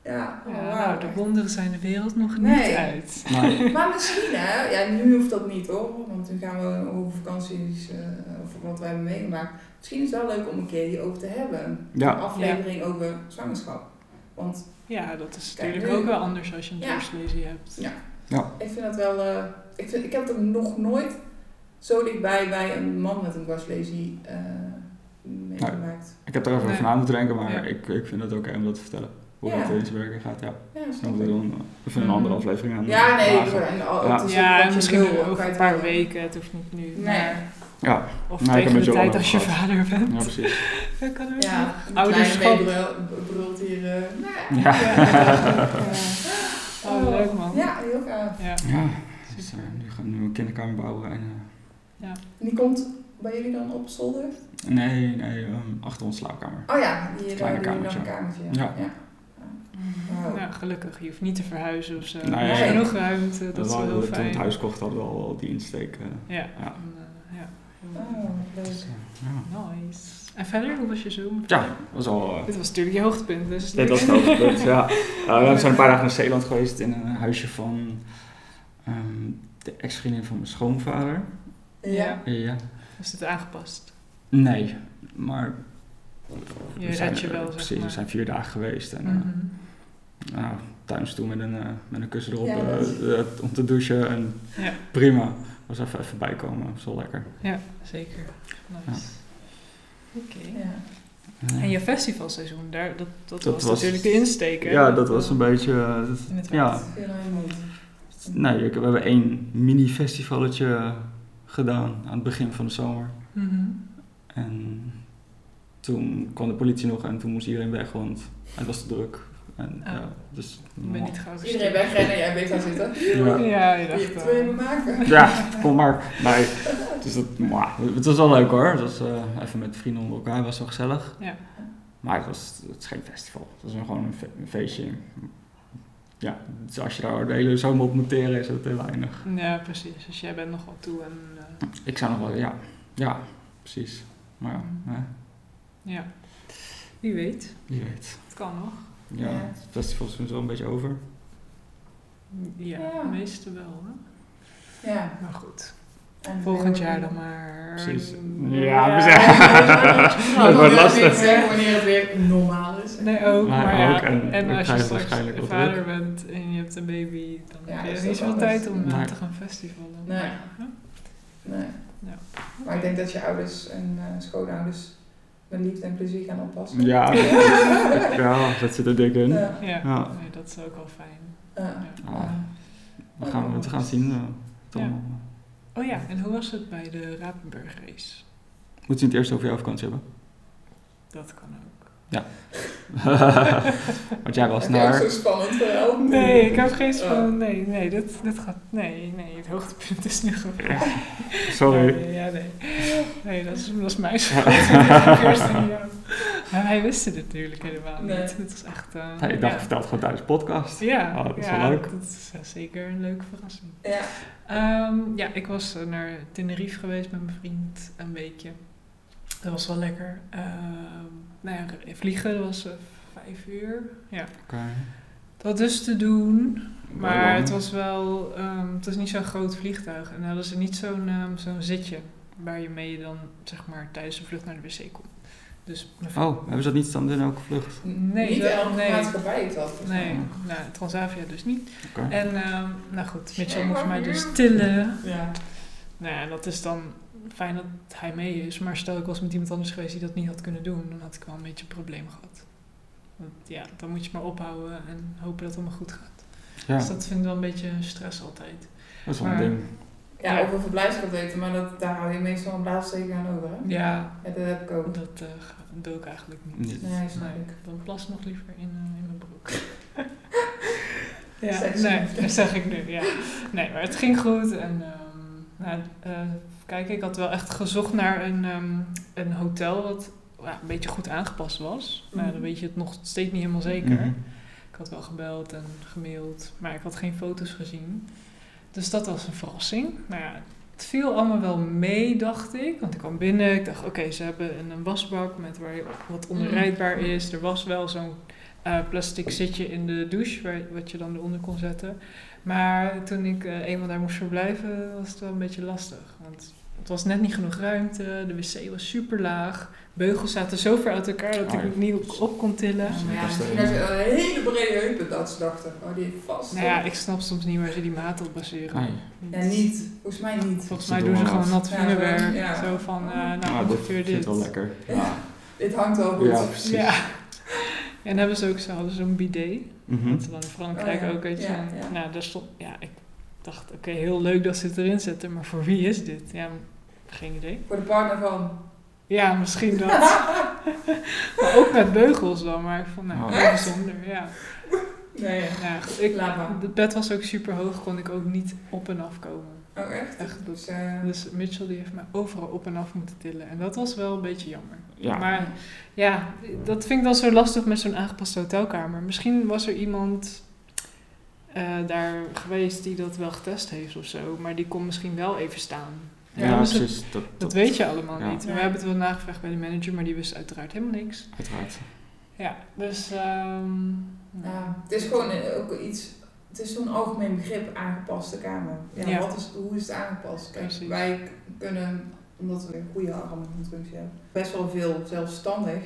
Ja. Oh, nou, de wonderen zijn de wereld nog Nee. niet uit. Nee. Maar misschien hè, ja, nu hoeft dat niet hoor, want nu gaan we over vakanties, eh over wat wij hebben meegemaakt. Misschien is het wel leuk om een keer hierover te hebben. Ja. Een aflevering over zwangerschap. Want Ja, dat is Kijk, natuurlijk nu- ook wel anders als je een Ja. hebt. Ja. Ja. ik vind dat wel, eh, ik, vind, ik heb er nog nooit zo dichtbij bij een man met een dwarslesie eh meegemaakt. Ik heb er even Nee. over na moeten denken, maar Ja. ik, ik vind het ook oké om dat te vertellen. Hoe Ja. dat in zijn werking gaat, ja. Ja, Dan snap moeten we dan even een andere Mhm. aflevering aan Ja, nee, wagen. en al, Ja. het is Ja, je misschien wil, over een paar weken, het hoeft niet nu. Nee. Maar, Ja, of heb tegen de tijd als je vader bent. ja precies. Dat kan ook Ja, Ouderschap. brult hier. eh, nee. Ja. Ja. Oh, leuk man. Ja, heel gaaf. Ja. Ja, dus, eh, nu gaan we nu een kinderkamer bouwen. En, eh, En die komt bij jullie dan op zolder? nee, nee, ehm, achter ons slaapkamer. Oh ja, die Kleine jullie dan kamertje. een kamertje. Ja. Ja, gelukkig. Je hoeft niet te verhuizen of zo. Nee. Genoeg ruimte, dat We is wel heel Toen we het fijn. huis kochten hadden we al die insteek. eh, Ja. Ja. En, eh, ja. Oh, leuk. dus, eh, ja. Nice. En verder, hoe was je zomer? ja, dat was al... eh, Dit was natuurlijk je hoogtepunt, dus... dit was het hoogtepunt, ja. Eh, we zijn een paar dagen naar Zeeland geweest in een huisje van ehm, de ex-vriendin van mijn schoonvader. Ja. Ja. Was dit aangepast? Nee, maar... Je we zijn, redt je eh, wel, zeg Precies, maar. we zijn vier dagen geweest. En, eh, Mhm. nou, thuis toe met een, eh, met een kussen erop Ja, eh, eh, om te douchen. En Ja. prima. Was even, even bijkomen, was wel lekker. Ja, zeker. Nice. Oké. Ja. Ja. En je festivalseizoen, daar, dat, dat, Dat was, was- natuurlijk de insteek, hè? Ja, dat was een beetje... eh, dat- In het ja, nee, ik- we hebben één mini-festivalletje gedaan aan het begin van de zomer. Mhm. En toen kwam de politie nog en toen moest iedereen weg, want het was te druk. En, Oh. ja, dus, Ik ben niet gearresteerd. Iedereen wegrennen, jij bleef daar zitten. Ja. Ja, je Je dacht... twee maken. Ja, kom maar. Nee. Dus dat, maar, het was wel leuk hoor. Het was eh, even met vrienden onder elkaar, het was wel gezellig. Ja. Maar het, was, het is geen festival. Het was gewoon een, fe- een feestje. Ja, dus als je daar de hele zomer op moet teren, is het heel weinig. ja, precies. Dus jij bent nog wel toe en... eh, Ik zou nog wel, ja, ja, precies. Maar ja, hè, ja. Wie weet. wie weet. Het kan nog. Ja, Ja. het festival is nu wel een beetje over. Ja, Ja. de meeste wel, hè? Ja. Maar goed. En Volgend weer- jaar dan maar... Precies. Ja, Ja, we we zijn... Dat wordt Ik lastig. zeggen wanneer het weer normaal is. Nee, ook. Maar Maar, ja, ook, en als je straks vader druk. bent en je hebt een baby, dan Ja, heb je niet zoveel tijd om eh, Nee. te gaan festivalen. Nee. Nee. Ja. Maar ik denk dat je ouders en eh, schoonouders met liefde en plezier gaan oppassen. Ja, ja, dat zit er dik in. Ja. Ja, Ja. Nee, dat is ook wel fijn. Ja. Ah, we, gaan, we gaan zien. eh, wat Ja. allemaal. Oh ja, en hoe was het bij de Rapenburg race? Moeten we het eerst over jouw vakantie hebben? Dat kan ook. Want jij was Heb naar... zo'n spannend verhaal? Nee, ik heb geen Oh. spannend. Nee, nee, dit, dit gaat. Nee, nee, het hoogtepunt is nu gewoon. Sorry. Nee, ja, nee. Nee, dat is, dat is mijn schuld. Maar wij wisten dit natuurlijk helemaal niet. Dit was echt. eh, Nee, ik dacht, ja. vertel het gewoon tijdens de podcast. Ja, Oh, dat is ja, wel leuk. Dat is eh, zeker een leuke verrassing. Ja. Ehm, ja, ik was eh, naar Tenerife geweest met mijn vriend een weekje. Dat was wel lekker. Ehm, nou ja, vliegen was eh, vijf uur. Ja, Oké. dat dus te doen. Maar het was wel, ehm, het was niet zo'n groot vliegtuig. En hadden ze niet zo'n ehm, zo'n zitje waar je mee dan zeg maar tijdens de vlucht naar de wc komt. Dus Oh, hebben ze dat niet dan in elke vlucht? Nee, Niet dat- elke nee. maatschappij heeft dat. volgens Nee, nou, Transavia dus niet. Oké. En ehm, nou goed, Mitchell moest mij dus tillen. Ja. Nou ja, dat is dan fijn dat hij mee is. Maar stel ik was met iemand anders geweest die dat niet had kunnen doen, dan had ik wel een beetje een probleem gehad. Want ja, dan moet je maar ophouden en hopen dat het allemaal goed gaat. Ja, Dus dat vind ik wel een beetje stress altijd. dat is wel een ding. Ja, over verblijfsgeld weten, maar dat, daar hou je meestal een blaadsteken aan over. Hè? Ja, Ja, dat heb ik ook. dat eh, doe ik eigenlijk niet. Niet. Nee, snap Nee, ik. dan plas ik nog liever in, eh, in mijn broek. ja, nee, dat zeg ik nu, ja. Nee, maar het ging goed en ehm, nou, eh, kijk, ik had wel echt gezocht naar een, ehm, een hotel wat ja, een beetje goed aangepast was. Maar Mhm. dan weet je het nog steeds niet helemaal zeker. Mhm. Ik had wel gebeld en gemaild, maar ik had geen foto's gezien. Dus dat was een verrassing. Maar ja, het viel allemaal wel mee, dacht ik. Want ik kwam binnen, ik dacht, oké, ze hebben een, een wasbak met waar je wat onderrijdbaar is. Er was wel zo'n eh, plastic zitje in de douche, waar, wat je dan eronder kon zetten. Maar toen ik eh, eenmaal daar moest verblijven, was het wel een beetje lastig. Want het was net niet genoeg ruimte, de wc was super laag, beugels zaten zo ver uit elkaar dat ik ja. het niet op, op kon tillen. Ja, ja, Dat is misschien de- had je een hele brede heupen dat ze dachten, oh die heeft vast. Nou ja, ik snap soms niet waar ze die maat op baseren. Nee. Ja, niet. Volgens mij niet. Volgens mij doen ze gewoon wat. nat vingerwerk. ja. Zo van, eh, nou Ah, dit ongeveer zit dit. wel lekker. Ja. Dit hangt wel goed. Ja, precies. Ja. En hebben ze ook zo, hadden ze een Mhm. Dat ze dan in Frankrijk Oh ja. ook, weet je. Ja, van- ja. Nou, daar stond, ja, ik dacht, oké, heel leuk dat ze het erin zetten, maar voor wie is dit? Ja, geen idee. Voor de partner van. Ja, misschien dat. maar ook met beugels dan, maar ik vond, nou, Oh. heel bijzonder, ja. Nee, ja. ja goed, ik, Laat maar. het bed was ook super hoog, kon ik ook niet op en af komen. Oh echt? Echt, dat, Dus, eh, dus Mitchell die heeft mij overal op en af moeten tillen. En dat was wel een beetje jammer. Ja. Maar ja, dat vind ik dan zo lastig met zo'n aangepaste hotelkamer. Misschien was er iemand eh, daar geweest die dat wel getest heeft of zo. Maar die kon misschien wel even staan. Ja, Ja, dus het- precies. Dat, Dat weet je allemaal Ja. niet. We hebben het wel nagevraagd bij de manager, maar die wist uiteraard helemaal niks. Uiteraard. Ja, dus... ehm, ja, het is gewoon eh, ook iets. Het is zo'n algemeen begrip aangepaste kamer. Ja, Ja. Wat is, hoe is het aangepast? Kijk, Precies. wij kunnen, omdat we een goede armenfunctie hebben, best wel veel zelfstandig.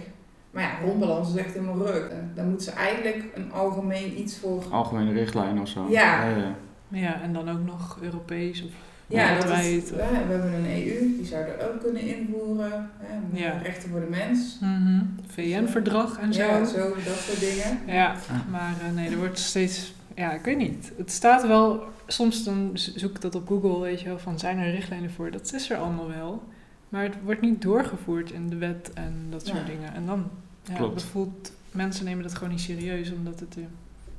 Maar ja, rondbalans is echt helemaal ruk. Dan moet ze eigenlijk een algemeen iets voor. Algemene richtlijn of zo. Ja. ja, ja. Ja, en dan ook nog Europees of Ja, dat wereldwijd. is, ja, we hebben een EU, die zou er ook kunnen invoeren. Hè, Ja. Rechten voor de mens. Mhm. VN-verdrag en zo. Ja, zo, dat soort dingen. Ja, maar eh, nee, er wordt steeds... Ja, ik weet niet. Het staat wel... Soms dan zoek ik dat op Google, weet je wel, van zijn er richtlijnen voor? Dat is er allemaal wel. Maar het wordt niet doorgevoerd in de wet en dat soort Ja. dingen. En dan... Ja, Klopt. voelt... Mensen nemen dat gewoon niet serieus, omdat het... eh,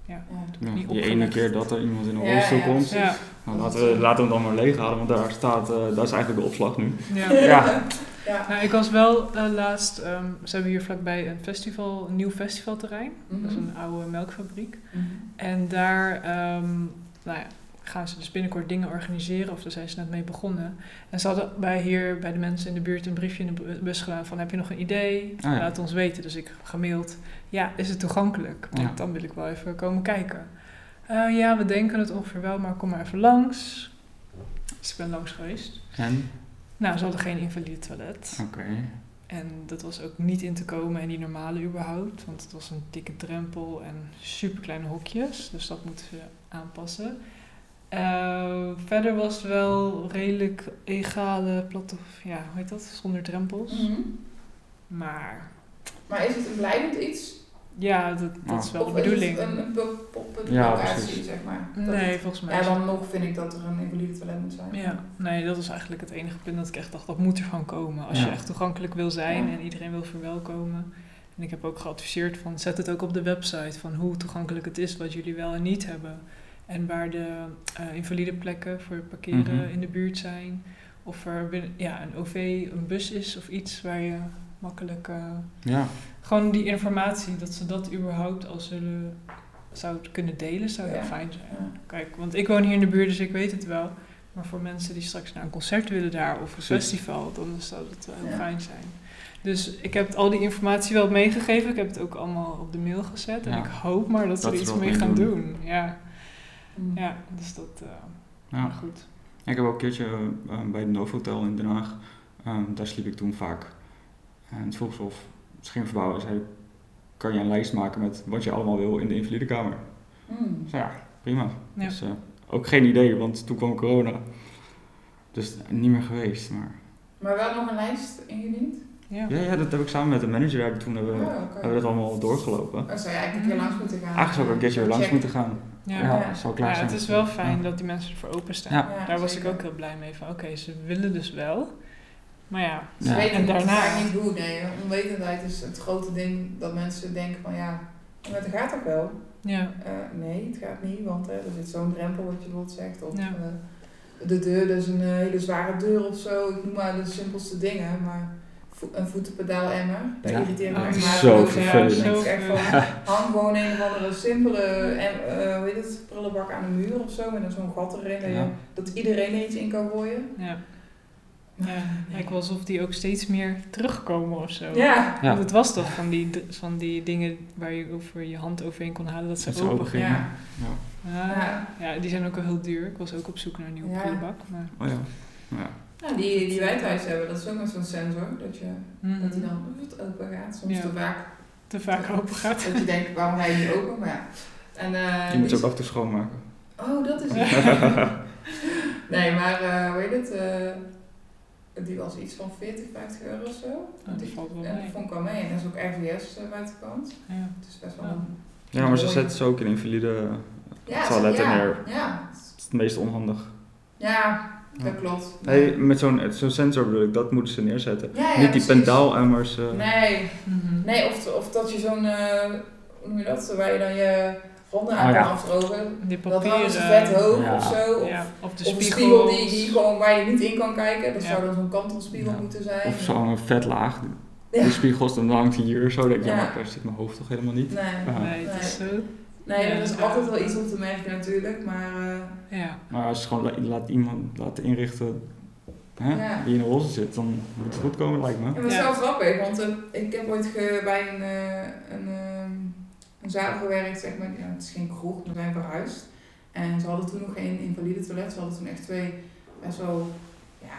ja, Ja. Niet die ene keer dat er iemand in een Ja, rolstoel ja, komt, nou, laten, we, laten we hem dan maar leeg halen, want daar staat, eh, dat is eigenlijk de opslag nu. ja. Ja. Nou, ik was wel eh, laatst... ehm, ze hebben hier vlakbij een festival, een nieuw festivalterrein. Dat is Mhm. een oude melkfabriek. Mhm. En daar ehm, nou ja, gaan ze dus binnenkort dingen organiseren, of daar zijn ze net mee begonnen. En ze hadden bij hier bij de mensen in de buurt een briefje in de bu- bus gedaan van heb je nog een idee? Ah, ja. Laat ons weten. Dus ik gemaild, ja, is het toegankelijk? Want Ja. dan wil ik wel even komen kijken. "Eh, ja, we denken het ongeveer wel, maar kom maar even langs. Dus ik ben langs geweest. En? Nou, ze hadden geen invalide toilet. Oké. En dat was ook niet in te komen en die normale überhaupt. Want het was een dikke drempel en super kleine hokjes. Dus dat moeten ze aanpassen. Eh, verder was het wel redelijk egale platte, ja, hoe heet dat? Zonder drempels. Mhm. Maar Maar is het een blijvend iets? Ja, dat, dat is wel of de bedoeling. Is het een, een Ja, locatie, precies. zeg maar? Dat Nee, het- volgens mij. is dan nog vind ik dat er een invalide toilet moet zijn. Ja, nee, dat was eigenlijk het enige punt dat ik echt dacht, dat moet er gewoon komen. Als je echt toegankelijk wil zijn Ja. en iedereen wil verwelkomen. En ik heb ook geadviseerd van, zet het ook op de website van hoe toegankelijk het is, wat jullie wel en niet hebben. En waar de eh, invalide plekken voor parkeren Mhm. in de buurt zijn. Of er binnen, ja, een OV, een bus is of iets waar je makkelijk... eh, Ja. Gewoon die informatie, dat ze dat überhaupt al zullen, zou kunnen delen, zou heel Ja. fijn zijn. Ja. Kijk, want ik woon hier in de buurt, dus ik weet het wel. Maar voor mensen die straks naar een concert willen daar of een festival, dan zou het wel heel Ja. fijn zijn. Dus ik heb al die informatie wel meegegeven. Ik heb het ook allemaal op de mail gezet. En Ja. ik hoop maar dat, Dat ze er iets mee gaan doen. doen. Ja, Mm. ja dus dat... eh, ja. Maar goed. Ik heb ook een keertje eh, bij het Novotel in Den Haag, ehm, daar sliep ik toen vaak. En het vroeg of en zei, kan je een lijst maken met wat je allemaal wil in de invalidekamer? Mm. Dus ja, prima. Ja. Dus, eh, ook geen idee, want toen kwam corona. Dus niet meer geweest, maar... Maar wel nog een lijst ingediend? Ja. Ja, ja, dat heb ik samen met de manager daar toen hebben, we- Oh, hebben we dat allemaal doorgelopen. Dan zou je eigenlijk een keer langs moeten gaan. Eigenlijk zou ik een keertje langs moeten gaan. Ja. Ja, Ja. zou klaar Ja, zijn. het is wel fijn Ja. dat die mensen ervoor openstaan. Ja. Ja, Daar was ik ook heel blij mee van. Oké, ze willen dus wel. Maar ja, Ze Ja. weten En daarna- vaak niet hoe. Nee, onwetendheid is het grote ding dat mensen denken van ja, maar het gaat ook wel. ja. Eh, nee, het gaat niet, want hè, er zit zo'n drempel wat je bijvoorbeeld zegt. Of Ja. eh, de deur, dat is een eh, hele zware deur of zo. Ik noem maar de simpelste dingen. Maar vo- een voetenpedaal-emmer, daar Ja. irriteer ik Ah, me dat echt zo vervelend. Denk ik echt van, hang gewoon een of andere simpele em- eh, hoe heet het, prullenbak aan de muur of zo. Met dan zo'n gat erin, dat, Ja. dat iedereen er iets in kan gooien. ja. Ja, lijkt wel alsof die ook steeds meer terugkomen of zo. Ja. Ja. Want het was toch van die, van die dingen waar je over je hand overheen kon halen, dat ze Dat open gingen. Ja. Ah, Ja. ja, die zijn ook wel heel duur. Ik was ook op zoek naar een nieuwe Ja. prullenbak. Maar, Oh ja. ja. Nou, die, die wij thuis hebben, dat is ook met zo'n sensor. Dat, je, Mhm. dat die dan open gaat. Soms Ja. te vaak. te vaak open gaat. Dat je denkt, waarom ga je niet open? Maar ja. En, eh, Je moet ze die- ook af en toe schoonmaken. Oh, dat is het. nee, maar eh hoe heet het? eh, die was iets van 40, 50 euro of zo. Oh, dat valt wel en dat mee. vond ik wel mee. En dat is ook RVS uh, buitenkant. Ja. Het is best wel... Ja. Ja, maar ze zetten ze ook in invalide. Ja, toiletten ja, neer. Ja, Het is het meest onhandig. ja dat klopt. Hey, met zo'n zo'n sensor bedoel ik, dat moeten ze neerzetten. Ja, ja, Niet die precies. pendaalemmers. eh Nee, Mhm. nee of, of dat je zo'n, eh, hoe noem je dat, waar je dan je handen aan Oh, ja. afdrogen. Die Dat papieren. ze vet hoog Ja. of zo. Of, Ja, of de of een spiegels. spiegel die, die gewoon, waar je niet in kan kijken. Dat Ja. zou dan zo'n kantelspiegel Ja. moeten zijn. Of zo'n vet laag. Ja. Die spiegels, dan hangt hij hier zo. denk ik, ja, Ja. maar daar zit mijn hoofd toch helemaal niet. Nee, Ja. Nee, het is zo... nee Ja, er is ja. altijd wel iets op te merken natuurlijk. Maar eh, Ja. Maar als je gewoon la- laat iemand laten inrichten hè, Ja. die in de roze zit, dan moet het goed komen, lijkt me. Ja, maar het is Ja. wel grappig, want eh, ik heb ooit bij een, eh, een, ehm, een zaal gewerkt, zeg maar. Ja, het is geen kroeg, maar we zijn verhuisd. En ze hadden toen nog geen invalide toilet. Ze hadden toen echt twee best wel, ja,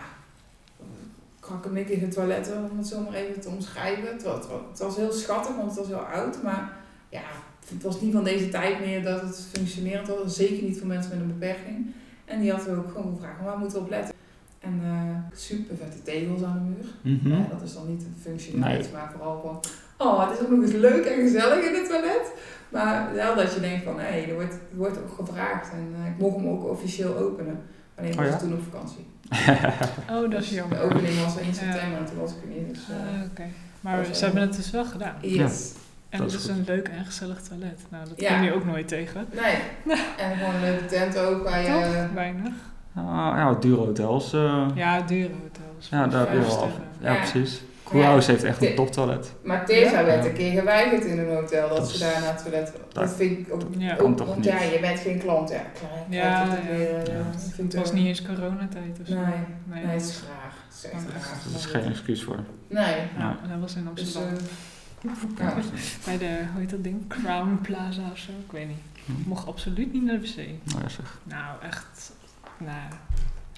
krakkemikkige toiletten, om het zo maar even te omschrijven. Het was, het was heel schattig, want het was heel oud. Maar ja, het was niet van deze tijd meer dat het functionerend was. Zeker niet voor mensen met een beperking. En die had ook gewoon gevraagd, waar moeten we op letten? En eh, super vette tegels aan de muur. Mhm. Ja, dat is dan niet functioneel, Nee. maar vooral van, oh, het is ook nog eens leuk en gezellig in het toilet. Maar wel dat je denkt van, hé, er, wordt, er wordt ook gevraagd en eh, ik mocht hem ook officieel openen. Alleen Oh was ja? ik toen op vakantie. Oh, dat is De jammer. opening was 1 Ja. september en toen was ik er niet. Dus, eh, Ah, Oké. Maar ze hebben het dus wel gedaan. yes. En Dat het is een leuk en gezellig toilet. Nou, dat Ja. kom je ook nooit tegen. Nee. en gewoon een leuke tent ook waar je... Toch? Weinig. Ah, ja, dure hotels. eh, Ja, dure hotels. ja, daar heb je wel af. Ja, Ja. Koelhuis heeft echt een toptoilet. Maar Tessa Ja? werd een keer geweigerd in een hotel dat, Dat ze is- daar naar het toilet... Dat, dat vind ik ook... Ja. ook Kan toch want niet? ja, je bent geen klant. Ja. Ja, Ja, het, ja. weer, eh, Het was niet eens coronatijd of zo. Nee. nee, Nee, dat het is graag. Het is echt Oh, echt? graag. Daar is geen excuus voor. Nee. Ja, dat was in Dus, Amsterdam. eh, ja. Bij de, hoe heet dat ding? Crown Plaza of zo? Ik weet niet. Hm. Ik mocht absoluut niet naar de wc. Nou ja, zeg. Nou, echt. Nou,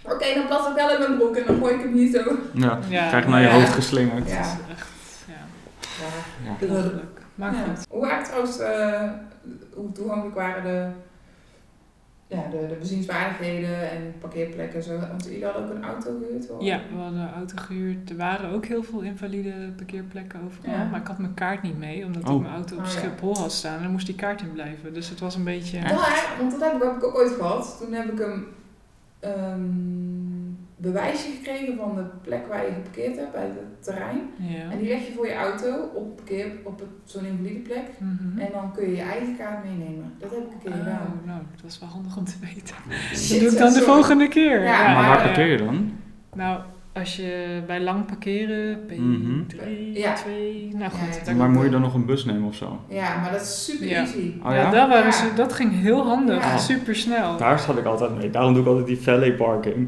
Oké, dan plas ik wel in mijn broek en dan gooi ik hem niet zo. Ja, ja. krijg je naar je Ja. hoofd geslingerd. Ja. Echt, ja, Ja. Ja. Maar Ja. goed. Hoe waren trouwens, eh, hoe toegankelijk waren de, ja, de, de bezienswaardigheden en parkeerplekken en zo? Want jullie hadden ook een auto gehuurd hoor. Ja, we hadden een auto gehuurd. Er waren ook heel veel invalide parkeerplekken overal. Ja. Maar ik had mijn kaart niet mee, omdat Oh. ik mijn auto op Oh, ja. Schiphol had staan. En dan moest die kaart in blijven. Dus het was een beetje... Maar, want dat heb ik, heb ik ook ooit gehad. Toen heb ik een ehm, bewijsje gekregen van de plek waar je geparkeerd hebt, bij het terrein. Ja. En die leg je voor je auto op, parkeer, op het- zo'n invalide plek. Mhm. En dan kun je je eigen kaart meenemen. Dat heb ik een keer gedaan. Oh, nou, dat is wel handig om te weten. Shit, dat doe ik dan de volgende keer. Ja, maar waar ja. parkeer je dan? Nou, als je bij lang parkeren, P3, Mhm. 2, nou Ja, goed. ja. Maar moet je dan nog een bus nemen of zo? Ja, maar dat is super Ja. easy. Oh ja, ja? dat, waren Ja. ze, dat ging heel handig, Ja. super snel. Daar zat ik altijd mee. Daarom doe ik altijd die valet parking.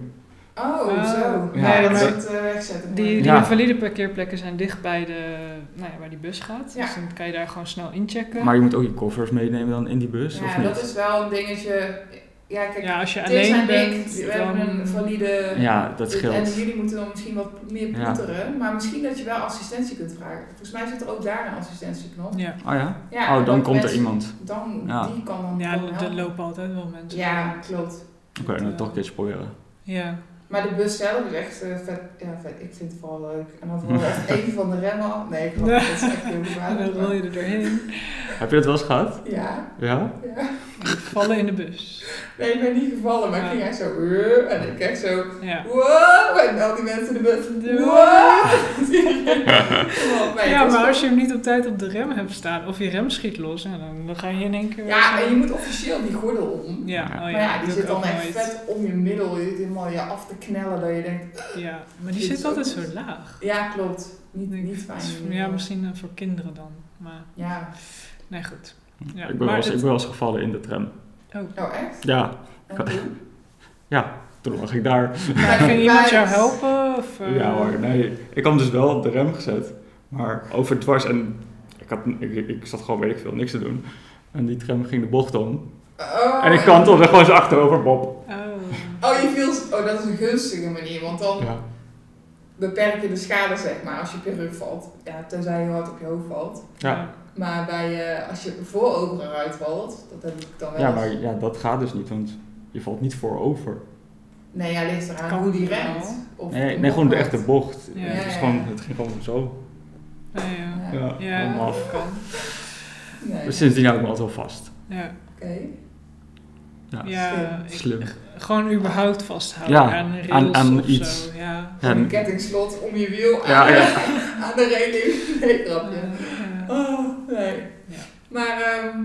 Oh, Oh. zo. Ja, Ja, dat het uh, wegzetten. Die, die Ja. invalide parkeerplekken zijn dicht bij de, nou ja, waar die bus gaat. Ja. Dus dan kan je daar gewoon snel inchecken. Maar je moet ook je koffers meenemen dan in die bus, of ja, niet? dat is wel een dingetje. Ja, kijk, ja, als je alleen en ik, bent, we dan... hebben een valide... Ja, dat En scheelt. jullie moeten dan misschien wat meer Ja. ploeteren. Maar misschien dat je wel assistentie kunt vragen. Volgens mij zit er ook daar een assistentieknop. Ja, Oh ja? Ja, oh, dan komt er iemand. Dan, Ja. die kan dan ja er lopen altijd wel mensen. Ja, klopt. Oké, Dat, dan toch een keer proberen. Ja, Maar de bus zelf is echt eh, vet. Ja, vet. Ik vind het vooral leuk. En dan vooral echt even van de remmen af. Nee, ik dat is echt heel en dan rol je er doorheen. Heb je dat wel eens gehad? Ja, Ja? ja. Vallen in de bus. Nee, ik ben niet gevallen, maar ik ging echt zo. "Uh," En ik echt zo. Ja. Wow! En al die mensen in de bus. De- Wow! Ja, maar als je hem niet op tijd op de rem hebt staan, of je rem schiet los, ja, dan, dan ga je in één keer... Ja, en je moet officieel die gordel om. Ja, oh ja, maar ja, die zit dan echt nooit. vet om je middel. Je zit helemaal je af te knellen dat je denkt. Ja, maar die zit altijd zo laag. Ja, klopt. Niet, niet fijn. Ja, misschien eh, voor kinderen dan. Maar Ja. nee, goed. Ja, ik, ben maar wel eens, het- ik ben wel eens gevallen in de tram. Oh, echt? Ja, En ja toen lag ik daar. Maar ging iemand jou helpen? Of, eh, Ja hoor, nee. Ik had hem dus wel op de rem gezet. Maar over dwars en ik, had, ik, ik zat gewoon, weet ik veel, niks te doen. En die tram ging de bocht om. Oh, En ik kantelde gewoon zo achterover, Bob. Oh. Oh, je viel... Oh, dat is een gunstige manier, want dan Ja. beperk je de schade, zeg maar, als je op je rug valt. Ja, tenzij je hard op je hoofd valt. Ja. Maar bij, eh, als je voorover eruit valt, dat heb ik dan wel ja, maar ja, dat gaat dus niet, want je valt niet voorover. Nee, ja, ligt eraan Kan hoe die remt. Of Nee, nee gewoon de echte bocht. Ja. Het, is gewoon, het ging gewoon zo. Ja, ja. Ja. Ja, dat kan. Nee. Dus sindsdien hou ik me altijd wel vast. Ja, Oké. Ja, ja ik- slim. gewoon überhaupt vasthouden Ja, aan een aan- aan of iets. zo. Ja. Ja, Een kettingslot om je wiel aan, Ja, ja. aan de reling. Nee, grapje. Ja. Oh. Maar, ehm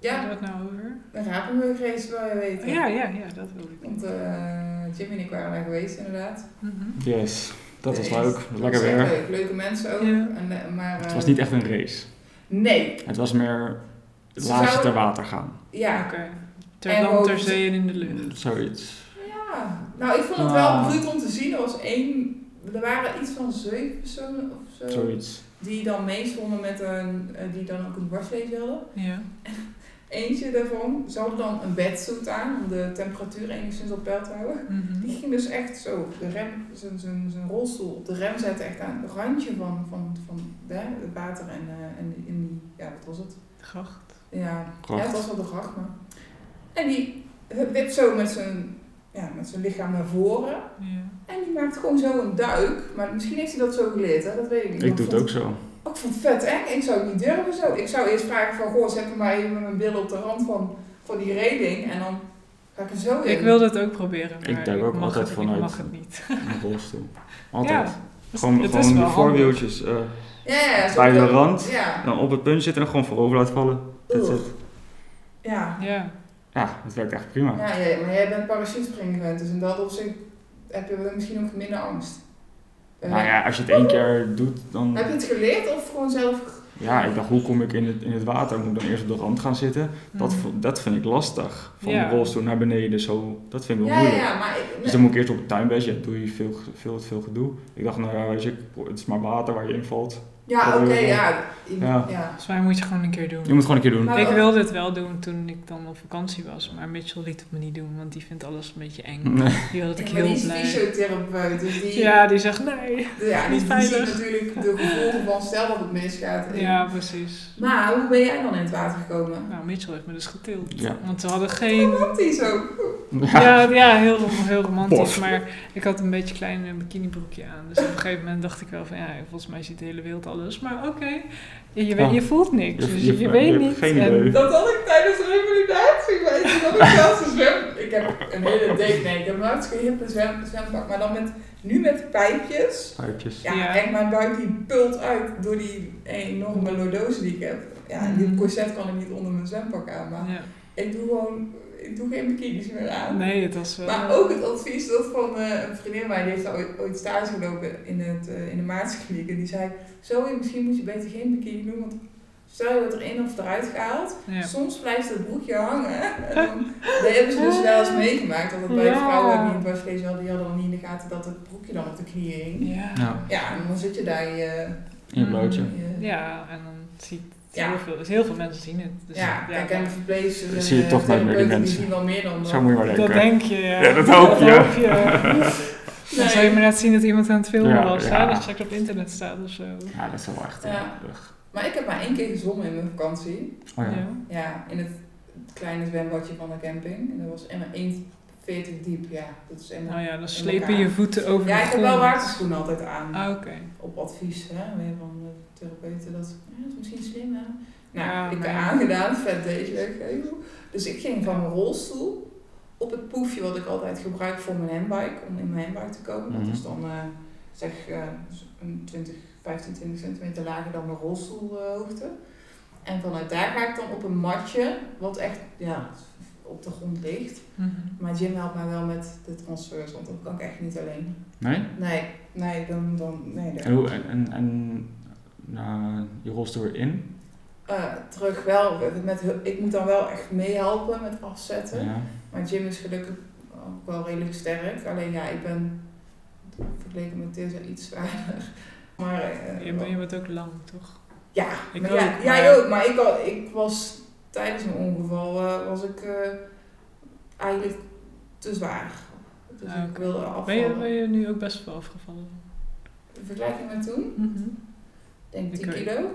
Waar ja, het nou over? een rapenburgrace wil je weten. Ja, ja, ja, dat wil ik. Want eh Jimmy en ik waren daar geweest, inderdaad. Mhm. Yes, dat was leuk. dat Lekker was weer. Leuk. Leuke mensen ook. Ja. En, eh, maar, Het eh, was niet echt een race. Nee, Het was meer Ze laagje zouden- ter water gaan. ja. Oké. Ter En land, ter zee en in de lucht. Zoiets. Ja, nou ik vond het wel Ah. bruut om te zien. Er was één, er waren iets van zeven personen of zo. Zoiets. Die dan meestonden met een, eh, die dan ook een dwarslezen hadden. Ja. Eentje daarvan, ze hadden dan een bedsuit aan om de temperatuur enigszins op peil te houden. Mhm. Die ging dus echt zo, de rem, zijn, zijn, zijn rolstoel op de rem zetten, echt aan het randje van, van, van hè, het water en, eh, en in die, ja wat was het? Gracht. Ja, Gracht. ja het was wel de gracht maar. En die wipt zo met zijn, ja, met zijn lichaam naar voren. Ja. En die maakt gewoon zo een duik. Maar misschien heeft hij dat zo geleerd, hè? dat weet ik niet. Ik Maar doe het ook zo. ook vond het vet eng. Ik zou het niet durven zo. Ik zou eerst vragen van, goh, zet me maar even met mijn billen op de rand van, van die reling. En dan ga ik er zo in. Ik wilde het ook proberen, maar Ik duik ook mag altijd het, vanuit- Ik mag het niet. Een rolstoel. Altijd. Ja, dus gewoon het is gewoon de voorwieltjes eh, Ja, ja, zo bij de dat- rand. Ja. Dan op het punt zitten en dan gewoon voorover laten vallen. That's Ugh. it. Ja. Ja. Ja, het werkt echt prima. Ja, ja, maar jij bent parachutespringen gewend, dus in dat opzicht heb je wel misschien ook minder angst. Eh, Nou ja, als je het één keer doet, dan... Heb je het geleerd of gewoon zelf? Ja, ik dacht, hoe kom ik in het, in het water? Moet ik dan eerst op de rand gaan zitten? Dat, v- dat vind ik lastig. Van Ja. de rolstoel naar beneden, zo. Dat vind ik wel Ja, ja, moeilijk. ja, maar ik, Dus dan moet ik eerst op het tuinbedje, ja, doe je veel, veel, veel gedoe. Ik dacht, nou ja, weet je, het is maar water waar je in valt. Ja, oké, Ja. ja. Ja. ja. Volgens mij moet je gewoon een keer doen. Je moet gewoon een keer doen. Maar- Ik wilde het wel doen toen ik dan op vakantie was, maar Mitchell liet het me niet doen, want die vindt alles een beetje eng. Nee. Die had ik heel die is blij. fysiotherapeut, dus die, Ja, die zegt nee. ja, die, niet die ziet natuurlijk de gevolgen van stel dat het misgaat. Ja, precies. Maar hoe ben jij dan in het water gekomen? Nou, Mitchell heeft me dus getild. Ja. Want we hadden geen... Romantisch ook. Ja, ja heel, heel romantisch. Pof. Maar ik had een beetje klein bikinibroekje aan. Dus op een gegeven moment dacht ik wel van ja, volgens mij ziet de hele wereld alles. Maar oké, je, Ja. je voelt niks. Je- dus je- je, je weet niet. geen En-. Dat had ik tijdens de revalidatie, weet je, dat ik zelfs een zwem... Ik heb een hele date, nee, ik heb een hartstikke hippe zwem, zwempak, maar dan met, nu met pijpjes. Pijpjes. Ja, Ja. echt mijn buik die pult uit door die enorme lordose die ik heb. Ja, en die Mhm. corset kan ik niet onder mijn zwempak aan, maar ja. ik doe gewoon, ik doe geen bikinis meer aan. Nee, het was wel... Maar ook het advies dat van eh, een vriendin van mij, die heeft daar ooit, ooit stage gelopen in, het, eh, in de Maartskliniek. En die zei, Zoe, misschien moet je beter geen bikini doen, want stel je wordt er in of eruit gehaald, Ja. soms blijft het broekje hangen. En dan, dat hebben ze dus wel eens meegemaakt, dat het bij Ja. vrouwen die een dwarslezen hadden, die hadden dan niet in de gaten dat het broekje dan op de knieën hing. Ja. Ja, Ja, en dan zit je daar in je... in je blootje. Ja, en dan ziet Ja. heel, veel, dus heel veel mensen zien het. Dus ja, kijk, en de verpleegsters Dat zie je toch eh, nooit meer, die mensen. zien wel meer dan Zo moet je maar dat denken. denk je, ja. Ja, dat hoop je. hoop je. Dan zou je maar net zien dat iemand aan het filmen Ja, was, ja. dat straks op internet staat of zo. Ja, dat is wel echt Ja. Maar ik heb maar één keer gezwommen in mijn vakantie. Oh ja. Ja, in het kleine zwembadje van de camping. En dat was Emma 1,40 diep. Ja, dat is Emma. Nou ja, dan slepen je voeten over Ja, de ik heb grond. wel waterschoenen altijd aan. Ah, oké. Op advies hè, weer van de therapeuten. Dat, ja, dat is misschien slim hè. Nou, Ja, ik heb maar ja. aangedaan, vet deze weggeven. Dus ik ging van mijn rolstoel op het poefje wat ik altijd gebruik voor mijn handbike. Om in mijn handbike te komen. Mhm. Dat is dan eh, zeg eh, een 20, 15, 20 centimeter lager dan mijn rolstoelhoogte. En vanuit daar ga ik dan op een matje, wat echt ja, op de grond ligt. Mhm. Maar Jim helpt mij wel met de transfers, want dat kan ik echt niet alleen. Nee? Nee, nee, dan, dan nee. En, hoe, en, en, en je rolstoel weer in? Eh, terug wel, met, ik moet dan wel echt meehelpen met afzetten. Ja. Maar Jim is gelukkig ook wel redelijk sterk. Alleen ja, ik ben vergeleken met Tessa iets zwaarder. Maar, eh, Je, bent- je bent ook lang, toch? ja, Ik maar ook, ja, maar- jij ook. Maar ik, al, ik was tijdens mijn ongeval eh, was ik eh, eigenlijk te zwaar. Dus Ah, ik wilde Ben je, ben je nu ook best wel afgevallen? In vergelijking met toen, Mhm. denk ik Ik 10 weet- kilo.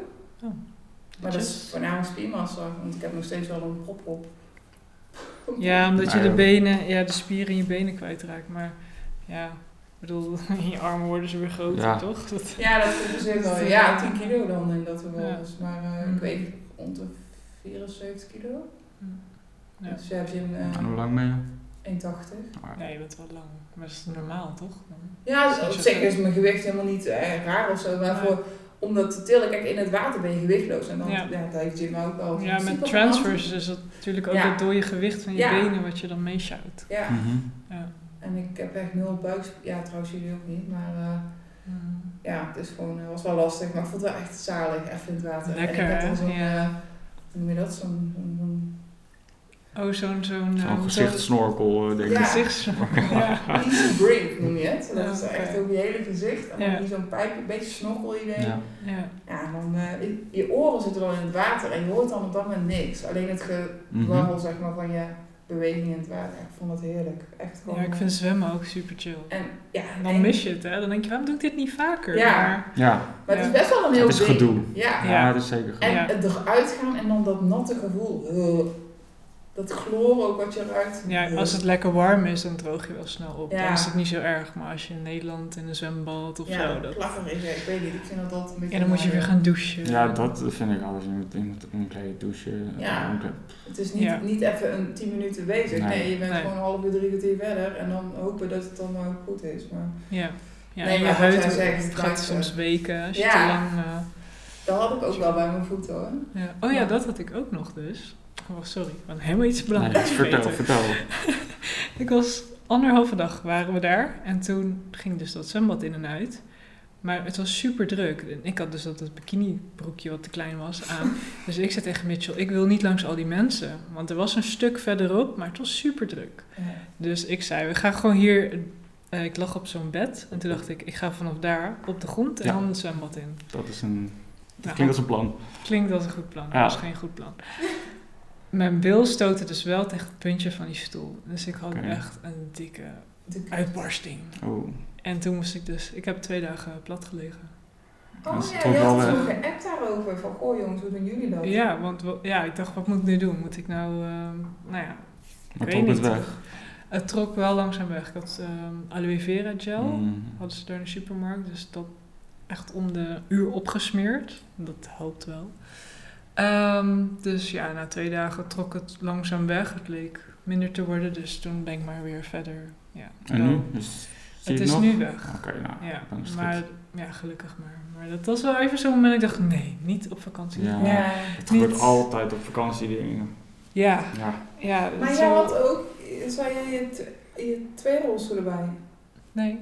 Oh. Maar dat is voornamelijk spiermassa, want ik heb nog steeds wel een prop op. Ja, omdat je de ja. benen, ja, de spieren in je benen kwijtraakt. Maar ja, ik bedoel, in je armen worden ze weer groter, Ja. toch? Dat, Ja, dat wel. Dus, Ja, eh, 10 kilo dan in dat geval. Ja. Dus, maar eh, Mm. ik weeg rond de 74 kilo. ja. Dus ja, Jim En hoe lang ben je? 1,80. ja, je bent wel lang. Maar dat is normaal, toch? Ja, Dat op zich zo is mijn gewicht helemaal niet eh, raar of zo. Maar Nee. voor, om dat te tillen, kijk, in het water ben je gewichtloos. En dan, Ja. ja. dat heeft Jim ook wel. Ja, in met transfers is het natuurlijk ook Ja. dat door je gewicht van je Ja. benen wat je dan meesjouwt. Ja, Mhm. Ja. en ik heb echt nul buik. Ja, trouwens jullie ook niet. Maar eh, ja, het is gewoon, eh, was wel lastig. Maar ik vond het wel echt zalig, even in het water. Lekker, en ik heb dan hè? zo'n, Ja. Eh, hoe noem je dat? Zo'n, zo'n Oh, zo'n zo'n Zo'n ehm, gezichtssnorkel, eh, denk ik. Ja. gezichts. ja. easy brink noem je het. Dat Ja, is echt over je hele gezicht. En dan Ja. zo'n pijpje, een beetje snorkel idee. Ja. Ja. Ja. dan, eh, je- je oren zitten dan in het water en je hoort dan op dat moment niks. Alleen het Mhm. zeg maar, van je beweging in het water. Ik vond het heerlijk. Echt gewoon. ja, ik vind zwemmen ook super chill. En ja, En dan en- mis je het, hè? Dan denk je, waarom doe ik dit niet vaker? Ja. Maar, Ja, Maar het is best wel een heel het is ding. gedoe. Ja. Ja, dat is zeker En goed. Ja. het eruit gaan en dan dat natte gevoel. Dat chloor ook wat je ruikt. ja, Ugh. als het lekker warm is, dan droog je wel snel op. Ja. Dan is het niet zo erg. Maar als je in Nederland in een zwembad of ja, zo... Dat, plakkerig. Ja, ik weet niet. Ik vind dat altijd een beetje... en dan moet je weer gaan douchen. Ja, dat vind ik alles. Je moet, je moet omkleden, douchen. Ja. omkleden. Het is niet, Ja. niet even een 10 minuten bezig. Nee, Nee. je bent Nee. gewoon een half uur, drie kwartier verder. En dan hopen dat het dan ook goed is. Maar Ja. Ja, Nee, je huid zegt, gaat soms weken als je Ja. te lang... eh, dat had ik ook wel bij mijn voeten hoor. ja. Oh ja, Ja. dat had ik ook nog dus. Oh, sorry, ik ben helemaal iets belangrijks Nee, vertel, vertel. Ik was anderhalve dag waren we daar en toen ging dus dat zwembad in en uit. Maar het was super druk. En ik had dus dat, dat bikinibroekje wat te klein was aan. Dus ik zei tegen Mitchell, ik wil niet langs al die mensen. Want er was een stuk verderop, maar het was super druk. Ja. Dus ik zei, we gaan gewoon hier... eh, ik lag op zo'n bed en toen dacht ik, ik ga vanaf daar op de grond en Ja. dan het zwembad in. Dat is een... Dat Nou, klinkt als een plan. Klinkt als een goed plan. Ja. Dat was geen goed plan. Mijn bil stootte dus wel tegen het puntje van die stoel. Dus ik had echt een dikke uitbarsting. Oh. En toen moest ik dus... Ik heb twee dagen plat gelegen. Dat Oh is ja, toch je wel had zo geappt daarover. Van, goh jongens, hoe doen jullie dat? Ja, want ja, ik dacht, wat moet ik nu doen? Moet ik nou... ehm, nou ja, Maar weet trok het niet. weg. het trok wel langzaam weg. Ik had ehm, aloe vera gel. Mm. Hadden ze daar in de supermarkt. Dus dat echt om de uur opgesmeerd. Dat helpt wel. Ehm, dus ja, na twee dagen trok het langzaam weg. Het leek minder te worden. Dus toen ben ik maar weer verder. Ja, En nu? Dus, zie Het je is nog? nu weg. Oké, nou, Ja, dan is het maar goed. ja, gelukkig maar. Maar dat was wel even zo'n moment dat ik dacht, nee, niet op vakantie. Ja. Ja. Het gebeurt niet- altijd op vakantie dingen. Ja, Ja. ja. Maar jij had ook, zei jij je, je twee rolstoelen bij? Nee,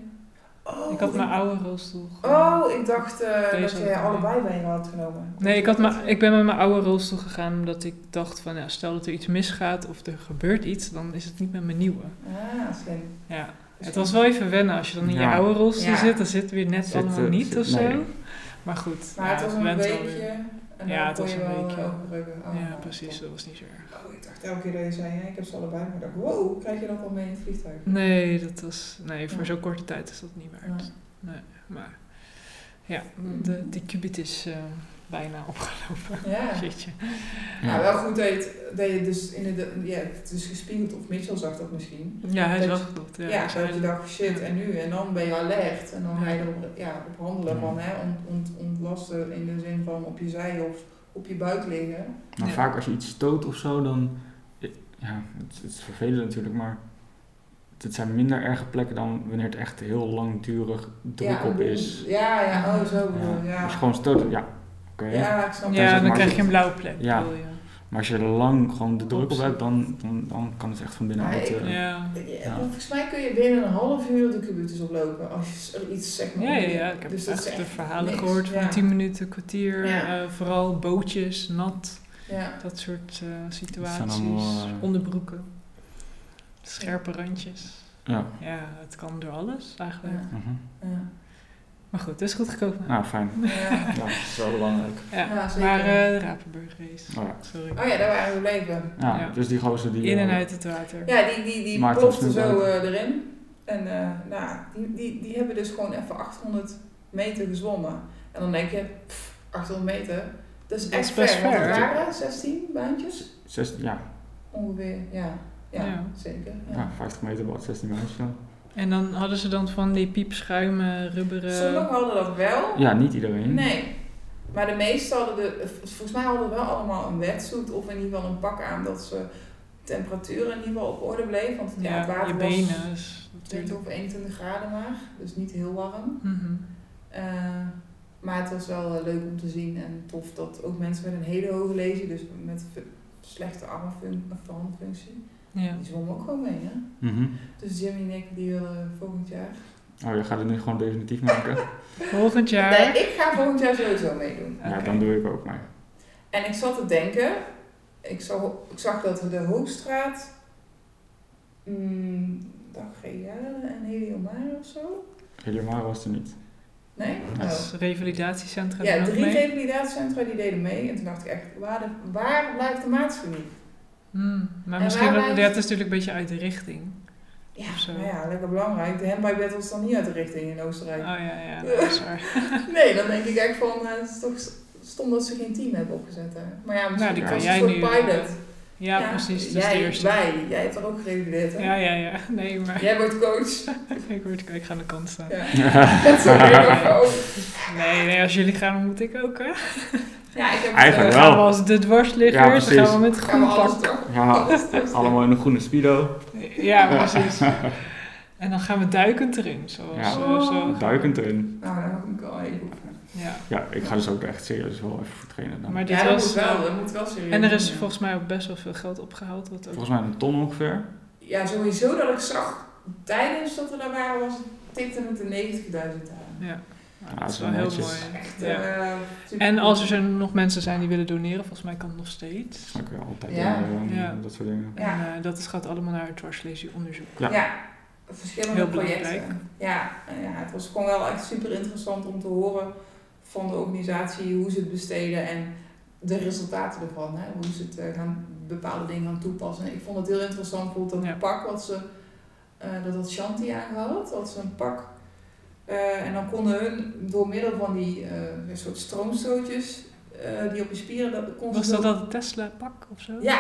Oh, ik had mijn oude rolstoel. Oh, ik dacht eh, dat jij allebei bij je had genomen. Nee, ik, had maar, ik ben met mijn oude rolstoel gegaan omdat ik dacht van, ja, stel dat er iets misgaat of er gebeurt iets, dan is het niet met mijn nieuwe. Ah, slim. Ja, het was wel even wennen als je dan in je oude rolstoel Ja. zit, dan zit het weer net Zit, allemaal eh, niet zit- of zo. nee. Maar goed, Maar ja, het was een weer. En Ja, het was een wel weekje. eh. Oh, Ja, precies, top. dat was niet zo erg. Oh, ik dacht elke keer dat je zei, ja, ik heb ze allebei. Maar ik dacht, wow, krijg je dat al mee in het vliegtuig? Nee, dat was, nee voor Ja. zo'n korte tijd is dat niet waard. Ja. Nee, maar ja, de, die kubit is eh, bijna opgelopen. Ja. Shitje. Nou, wel goed dat je, het, dat je dus in de, ja, het is gespiegeld, of Mitchell zag dat misschien. Ja, hij Dat zag dat. Ja, Ja, hij dat je dacht, shit, en nu? En dan ben je alert. En dan ga je Ja. erop ja, op handelen van, hè, ont, ont, ontlasten in de zin van op je zij of op je buik liggen. Maar Ja. vaak als je iets stoot of zo, dan... Ja, het, het is vervelend natuurlijk, maar... Het zijn minder erge plekken dan wanneer het echt heel langdurig druk ja, op is. Ja, ja, oh zo bedoel je, Ja. ja. Als je gewoon stoot, ja, Ja, ik snap ja, dan krijg je een blauwe plek. Ja. bedoel. Maar als je er lang gewoon de druk op hebt, dan, dan, dan kan het echt van binnenuit... Ik- eh, Ja. Ja, Volgens mij kun je binnen een half uur de kubutus oplopen als je er iets zeg maar Ja, ja, ik heb Dus dat echt de verhalen niks, gehoord van ja. 10 minuten, kwartier. Ja. eh, vooral bootjes, nat, Ja. dat soort eh, situaties, allemaal, onderbroeken. Scherpe randjes. Ja. Ja, het kan door alles eigenlijk. Ja. Maar goed, het is goed gekomen. Nou, fijn. Ja. Ja, dat is wel belangrijk. Ja, Ja, zeker. maar eh, de Rapenburg race. Oh ja. Sorry. Oh ja, daar waren we gebleven. Ja, Ja. dus die gozer die... In en eh, uit het water. Ja, die, die, die plofte zo eh, erin. En eh, nou, die, die, die hebben dus gewoon even 800 meter gezwommen. En dan denk je, pff, 800 meter, dat is Dat echt is best ver. Ver. waren 16 baantjes Zes, ja, ongeveer. Ja, ja, Ja. zeker. ja. Ja. 50 meter wat, 16 meter. Ja. En dan hadden ze dan van die piepschuimen, rubberen... Sommigen hadden dat wel. ja, niet iedereen. Nee. Maar de meesten hadden de, volgens mij hadden wel allemaal een wetsuit of in ieder geval een pak aan dat ze temperatuur in ieder geval op orde bleef. Want ja, het water je was benen 20 natuurlijk... of 21 graden maar, dus niet heel warm. Mhm. Eh, maar het was wel eh, leuk om te zien en tof dat ook mensen met een hele hoge lesie, dus met slechte armfun- of handfunctie, Ja. die zwommen ook gewoon mee. Hè? Mhm. Dus Jimmy en ik die willen volgend jaar. Oh, je gaat het nu gewoon definitief maken? Volgend jaar... Nee, ik ga volgend jaar sowieso meedoen. Ja, dan doe ik ook mee. En ik zat te denken, ik zag, ik zag dat de Hoogstraat, mm, dag Gea en Heliomare of zo. Helemaal was er niet. Nee? Dat Oh. revalidatiecentra Ja, drie mee. revalidatiecentra die deden mee. En toen dacht ik echt, waar, de, waar blijft de maatschappij? Hmm, Maar En misschien, dat, is natuurlijk een beetje uit de richting. Ja, Of zo. nou ja, lekker belangrijk. De handbike battles dan niet uit de richting in Oostenrijk. Oh ja, ja, dat is waar. Nee, dan denk ik echt van, eh, het is toch stom dat ze geen team hebben opgezet. Hè. Maar ja, misschien die was kan jij een soort nu, eh, pilot. Ja, precies. Is jij, de wij, jij hebt er ook gerevalideerd hè? Ja, ja, ja. Nee, maar Jij wordt coach. ik, word, ik ga aan de kant staan. Ja. Dat is ook weer ook. Nee, nee, als jullie gaan, dan moet ik ook, hè. Ja, ik heb Eigenlijk Dan eh, wel. gaan we als de Ja, dwarsliggers, dan precies. gaan we met groen pak. Ja, allemaal in een groene speedo. Ja, precies. En dan gaan we duikend erin, zoals Ja. eh, zo. Duikend erin. Nou, dan moet ik al even oefenen. Ja. Ja, ik ga dus ook echt serieus wel even voor trainen dan. Maar dit Ja, dat was... moet wel, dat moet wel serieus en er is volgens mij ook best wel veel geld opgehaald. Wat ook... Volgens mij een ton ongeveer. Ja, sowieso dat ik zag tijdens dat we daar waren, was het tikte het de 90.000 aan. Ja, Ja, dat is wel heel mooi. Echt, Ja. eh, En als er nog mensen zijn die willen doneren, volgens mij kan het nog steeds. Dat kun je altijd Ja. doen, eh, Ja. dat soort dingen. Ja. En eh, dat is, gaat allemaal naar het dwarslesie-onderzoek. Ja. Ja, verschillende Heel projecten. belangrijk. Ja, en ja, het was gewoon wel echt super interessant om te horen van de organisatie hoe ze het besteden en de resultaten ervan. Hè? Hoe ze het gaan, bepaalde dingen gaan toepassen. Ik vond het heel interessant, bijvoorbeeld dat Ja. pak wat ze, eh, dat had Shanti aangehad, dat ze een pak. Eh, en dan konden hun door middel van die eh, een soort stroomstootjes eh, die op je spieren, dat kon Was dat dat Tesla-pak of zo? Ja,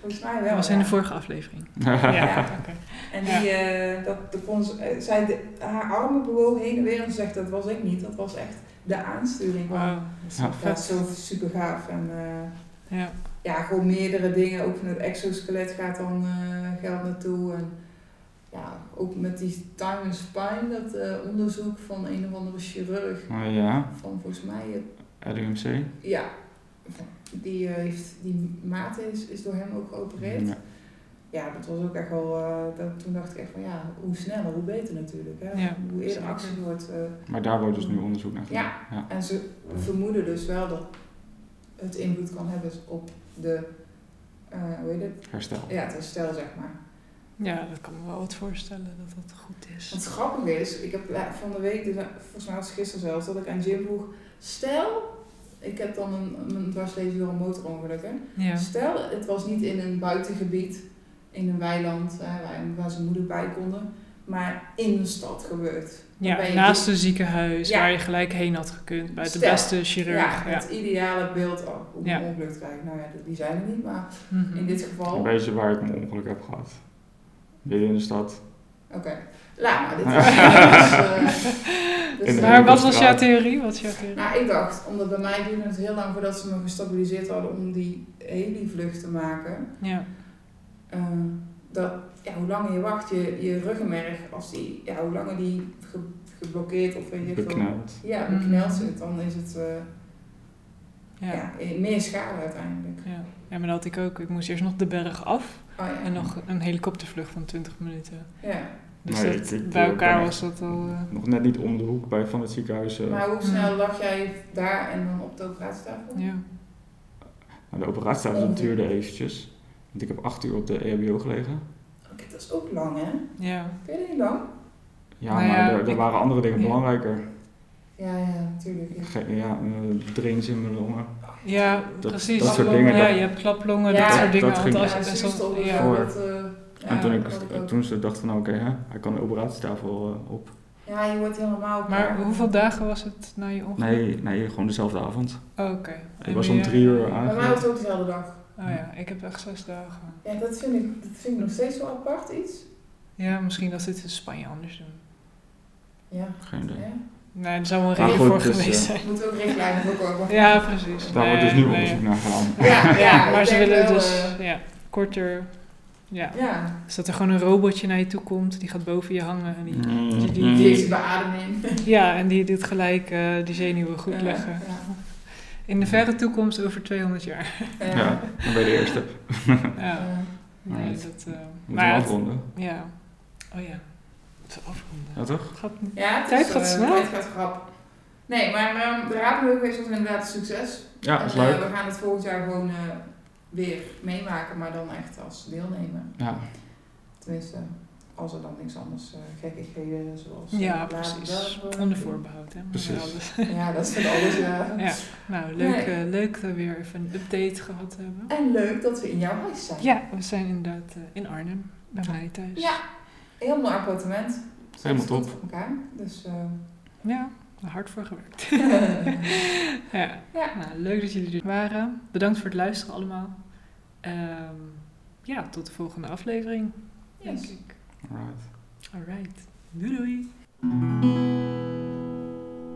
volgens mij wel. Dat was in ja. de vorige aflevering. Ja. En die, eh, dat, kon eh, zij de, haar armen bewogen heen en weer en ze zegt dat was ik niet, dat was echt de aansturing. van- Wauw, dat is wel Ja. Dat is zo super gaaf. En eh, Ja. ja, gewoon meerdere dingen. Ook van het exoskelet gaat dan eh, geld naartoe. En ja, ook met die time and spine, dat eh, onderzoek van een of andere chirurg. Oh ja, Van volgens mij, eh, RUMC. ja, die, eh, heeft, die maat is, is door hem ook geopereerd. Ja. Ja, dat was ook echt wel, eh, dat, toen dacht ik echt van ja, hoe sneller, hoe beter natuurlijk. Hè? Ja, hoe eerder zeker. actie wordt. eh, Maar daar wordt dus nu onderzoek naar gedaan. Ja. ja. en ze vermoeden dus wel dat het invloed kan hebben op de, eh, hoe heet het? Herstel. Ja, het herstel zeg maar. Ja, dat kan me wel wat voorstellen dat dat goed is. Wat grappig is, ik heb la- van de week, dus, eh, volgens mij was het gisteren zelfs, dat ik aan Jim vroeg, stel, ik heb dan een, een dwarslezen door een motorongeluk hè. Ja. Stel, het was niet in een buitengebied, in een weiland eh, waar, waar zijn moeder bij konden, maar in de stad gebeurd. Ja, naast een ziekenhuis Ja. waar je gelijk heen had gekund. Bij de Stel. beste chirurg. Ja. het ideale beeld, oh, Ja. een ongeluk te krijgen. Nou ja, die zijn er niet, maar Mhm. in dit geval, Een beetje waar ik mijn ongeluk heb gehad. Midden in de stad. Laat maar, dit is... dus, eh, dus, eh, Maar wat was jouw theorie? Wat jouw theorie? Nou, ik dacht, omdat bij mij duurde het heel lang voordat ze me gestabiliseerd hadden om die heli-vlucht te maken. Ja. eh, dat, ja, hoe langer je wacht, je, je ruggenmerg, als die, ja, hoe langer die ge- geblokkeerd of weet je veel- Bekneld. Ja, Mhm. bekneld zit, dan is het eh, Ja. ja. meer schade uiteindelijk. Ja. Ja, maar dat had ik ook. Ik moest eerst nog de berg af Oh ja. en nog een helikoptervlucht van 20 minuten. ja. Dus Nee, dat, ik- ik, bij elkaar was dat al... eh, Nog net niet om de hoek bij van het ziekenhuis. eh. Maar hoe snel lag jij daar en dan op de operatietafel? ja. Nou, de operatietafel duurde eventjes. Want ik heb acht uur op de E EHBO gelegen. Oké, dat is ook lang, hè? Ja. Vind je dat niet lang? Ja, Nou maar ja, er, er ik- waren andere dingen ja. belangrijker. Ja, ja, natuurlijk. Ja. Ge- Ja, eh, drains in mijn longen. Ja, Dat- precies. dat soort dingen, Ja, dat- je hebt klaplongen, Ja, dat soort dingen. dat ging- als best wel- ja. Voor- eh, en toen, ik, ook. toen ze dacht van oké, hè, hij kan de operatietafel eh, op. Ja, je wordt helemaal... Maar hoeveel dagen was het na je ongeluk? Nee, nee, gewoon dezelfde avond. Oh, Oké. Ik was om drie uur Bij mij was het ook dezelfde dag. Oh ja, ik heb echt zes dagen. Ja, dat vind ik, dat vind ik nog steeds wel apart iets. Ja, misschien dat ze het in Spanje anders doen. Ja. Geen idee. ja. Nee, er zou wel een reden voor dus, geweest eh, zijn. Moeten we ook richtlijnen voor komen. Ja, precies. Daar wordt dus nu nee. onderzoek naar gedaan. Ja, Ja, maar ze willen wel, dus eh, ja, korter... Ja, ja, dus dat er gewoon een robotje naar je toe komt, die gaat boven je hangen en die... Mm, die- die- die die beademing. Ja, en die doet gelijk eh de zenuwen goed leggen. Ja, In de verre toekomst over 200 jaar. ja. Ja, dan ben je de eerste. Ja, nee, dat... Moet maar afronden. Ja. Oh ja. Het afronden. Ja, toch? Het gaat Ja, het Tijd is, gaat eh, snel. Tijd gaat grap. Nee, maar ehm, de raadpleging was inderdaad een succes. Ja, En, is eh, leuk. we gaan het volgend jaar gewoon eh, weer meemaken, maar dan echt als deelnemer. Ja, Tenminste, als er dan niks anders uh, gekkigheden zoals... Ja, precies. Onder voorbehoud, hè. Precies. Ja, dat is van alles, ja. Ja, nou, leuk, Nee. eh, leuk dat we weer even een update gehad hebben. En leuk dat we in jouw huis zijn. Ja, we zijn inderdaad eh, in Arnhem, bij mij thuis. Ja, heel mooi appartement. Helemaal top. voor elkaar. Dus, eh, Ja, hard voor gewerkt. ja. Ja. Nou, leuk dat jullie er waren. Bedankt voor het luisteren allemaal. Ehm, ja, tot de volgende aflevering, denk yes. ik. alright. Alright. Doei doei.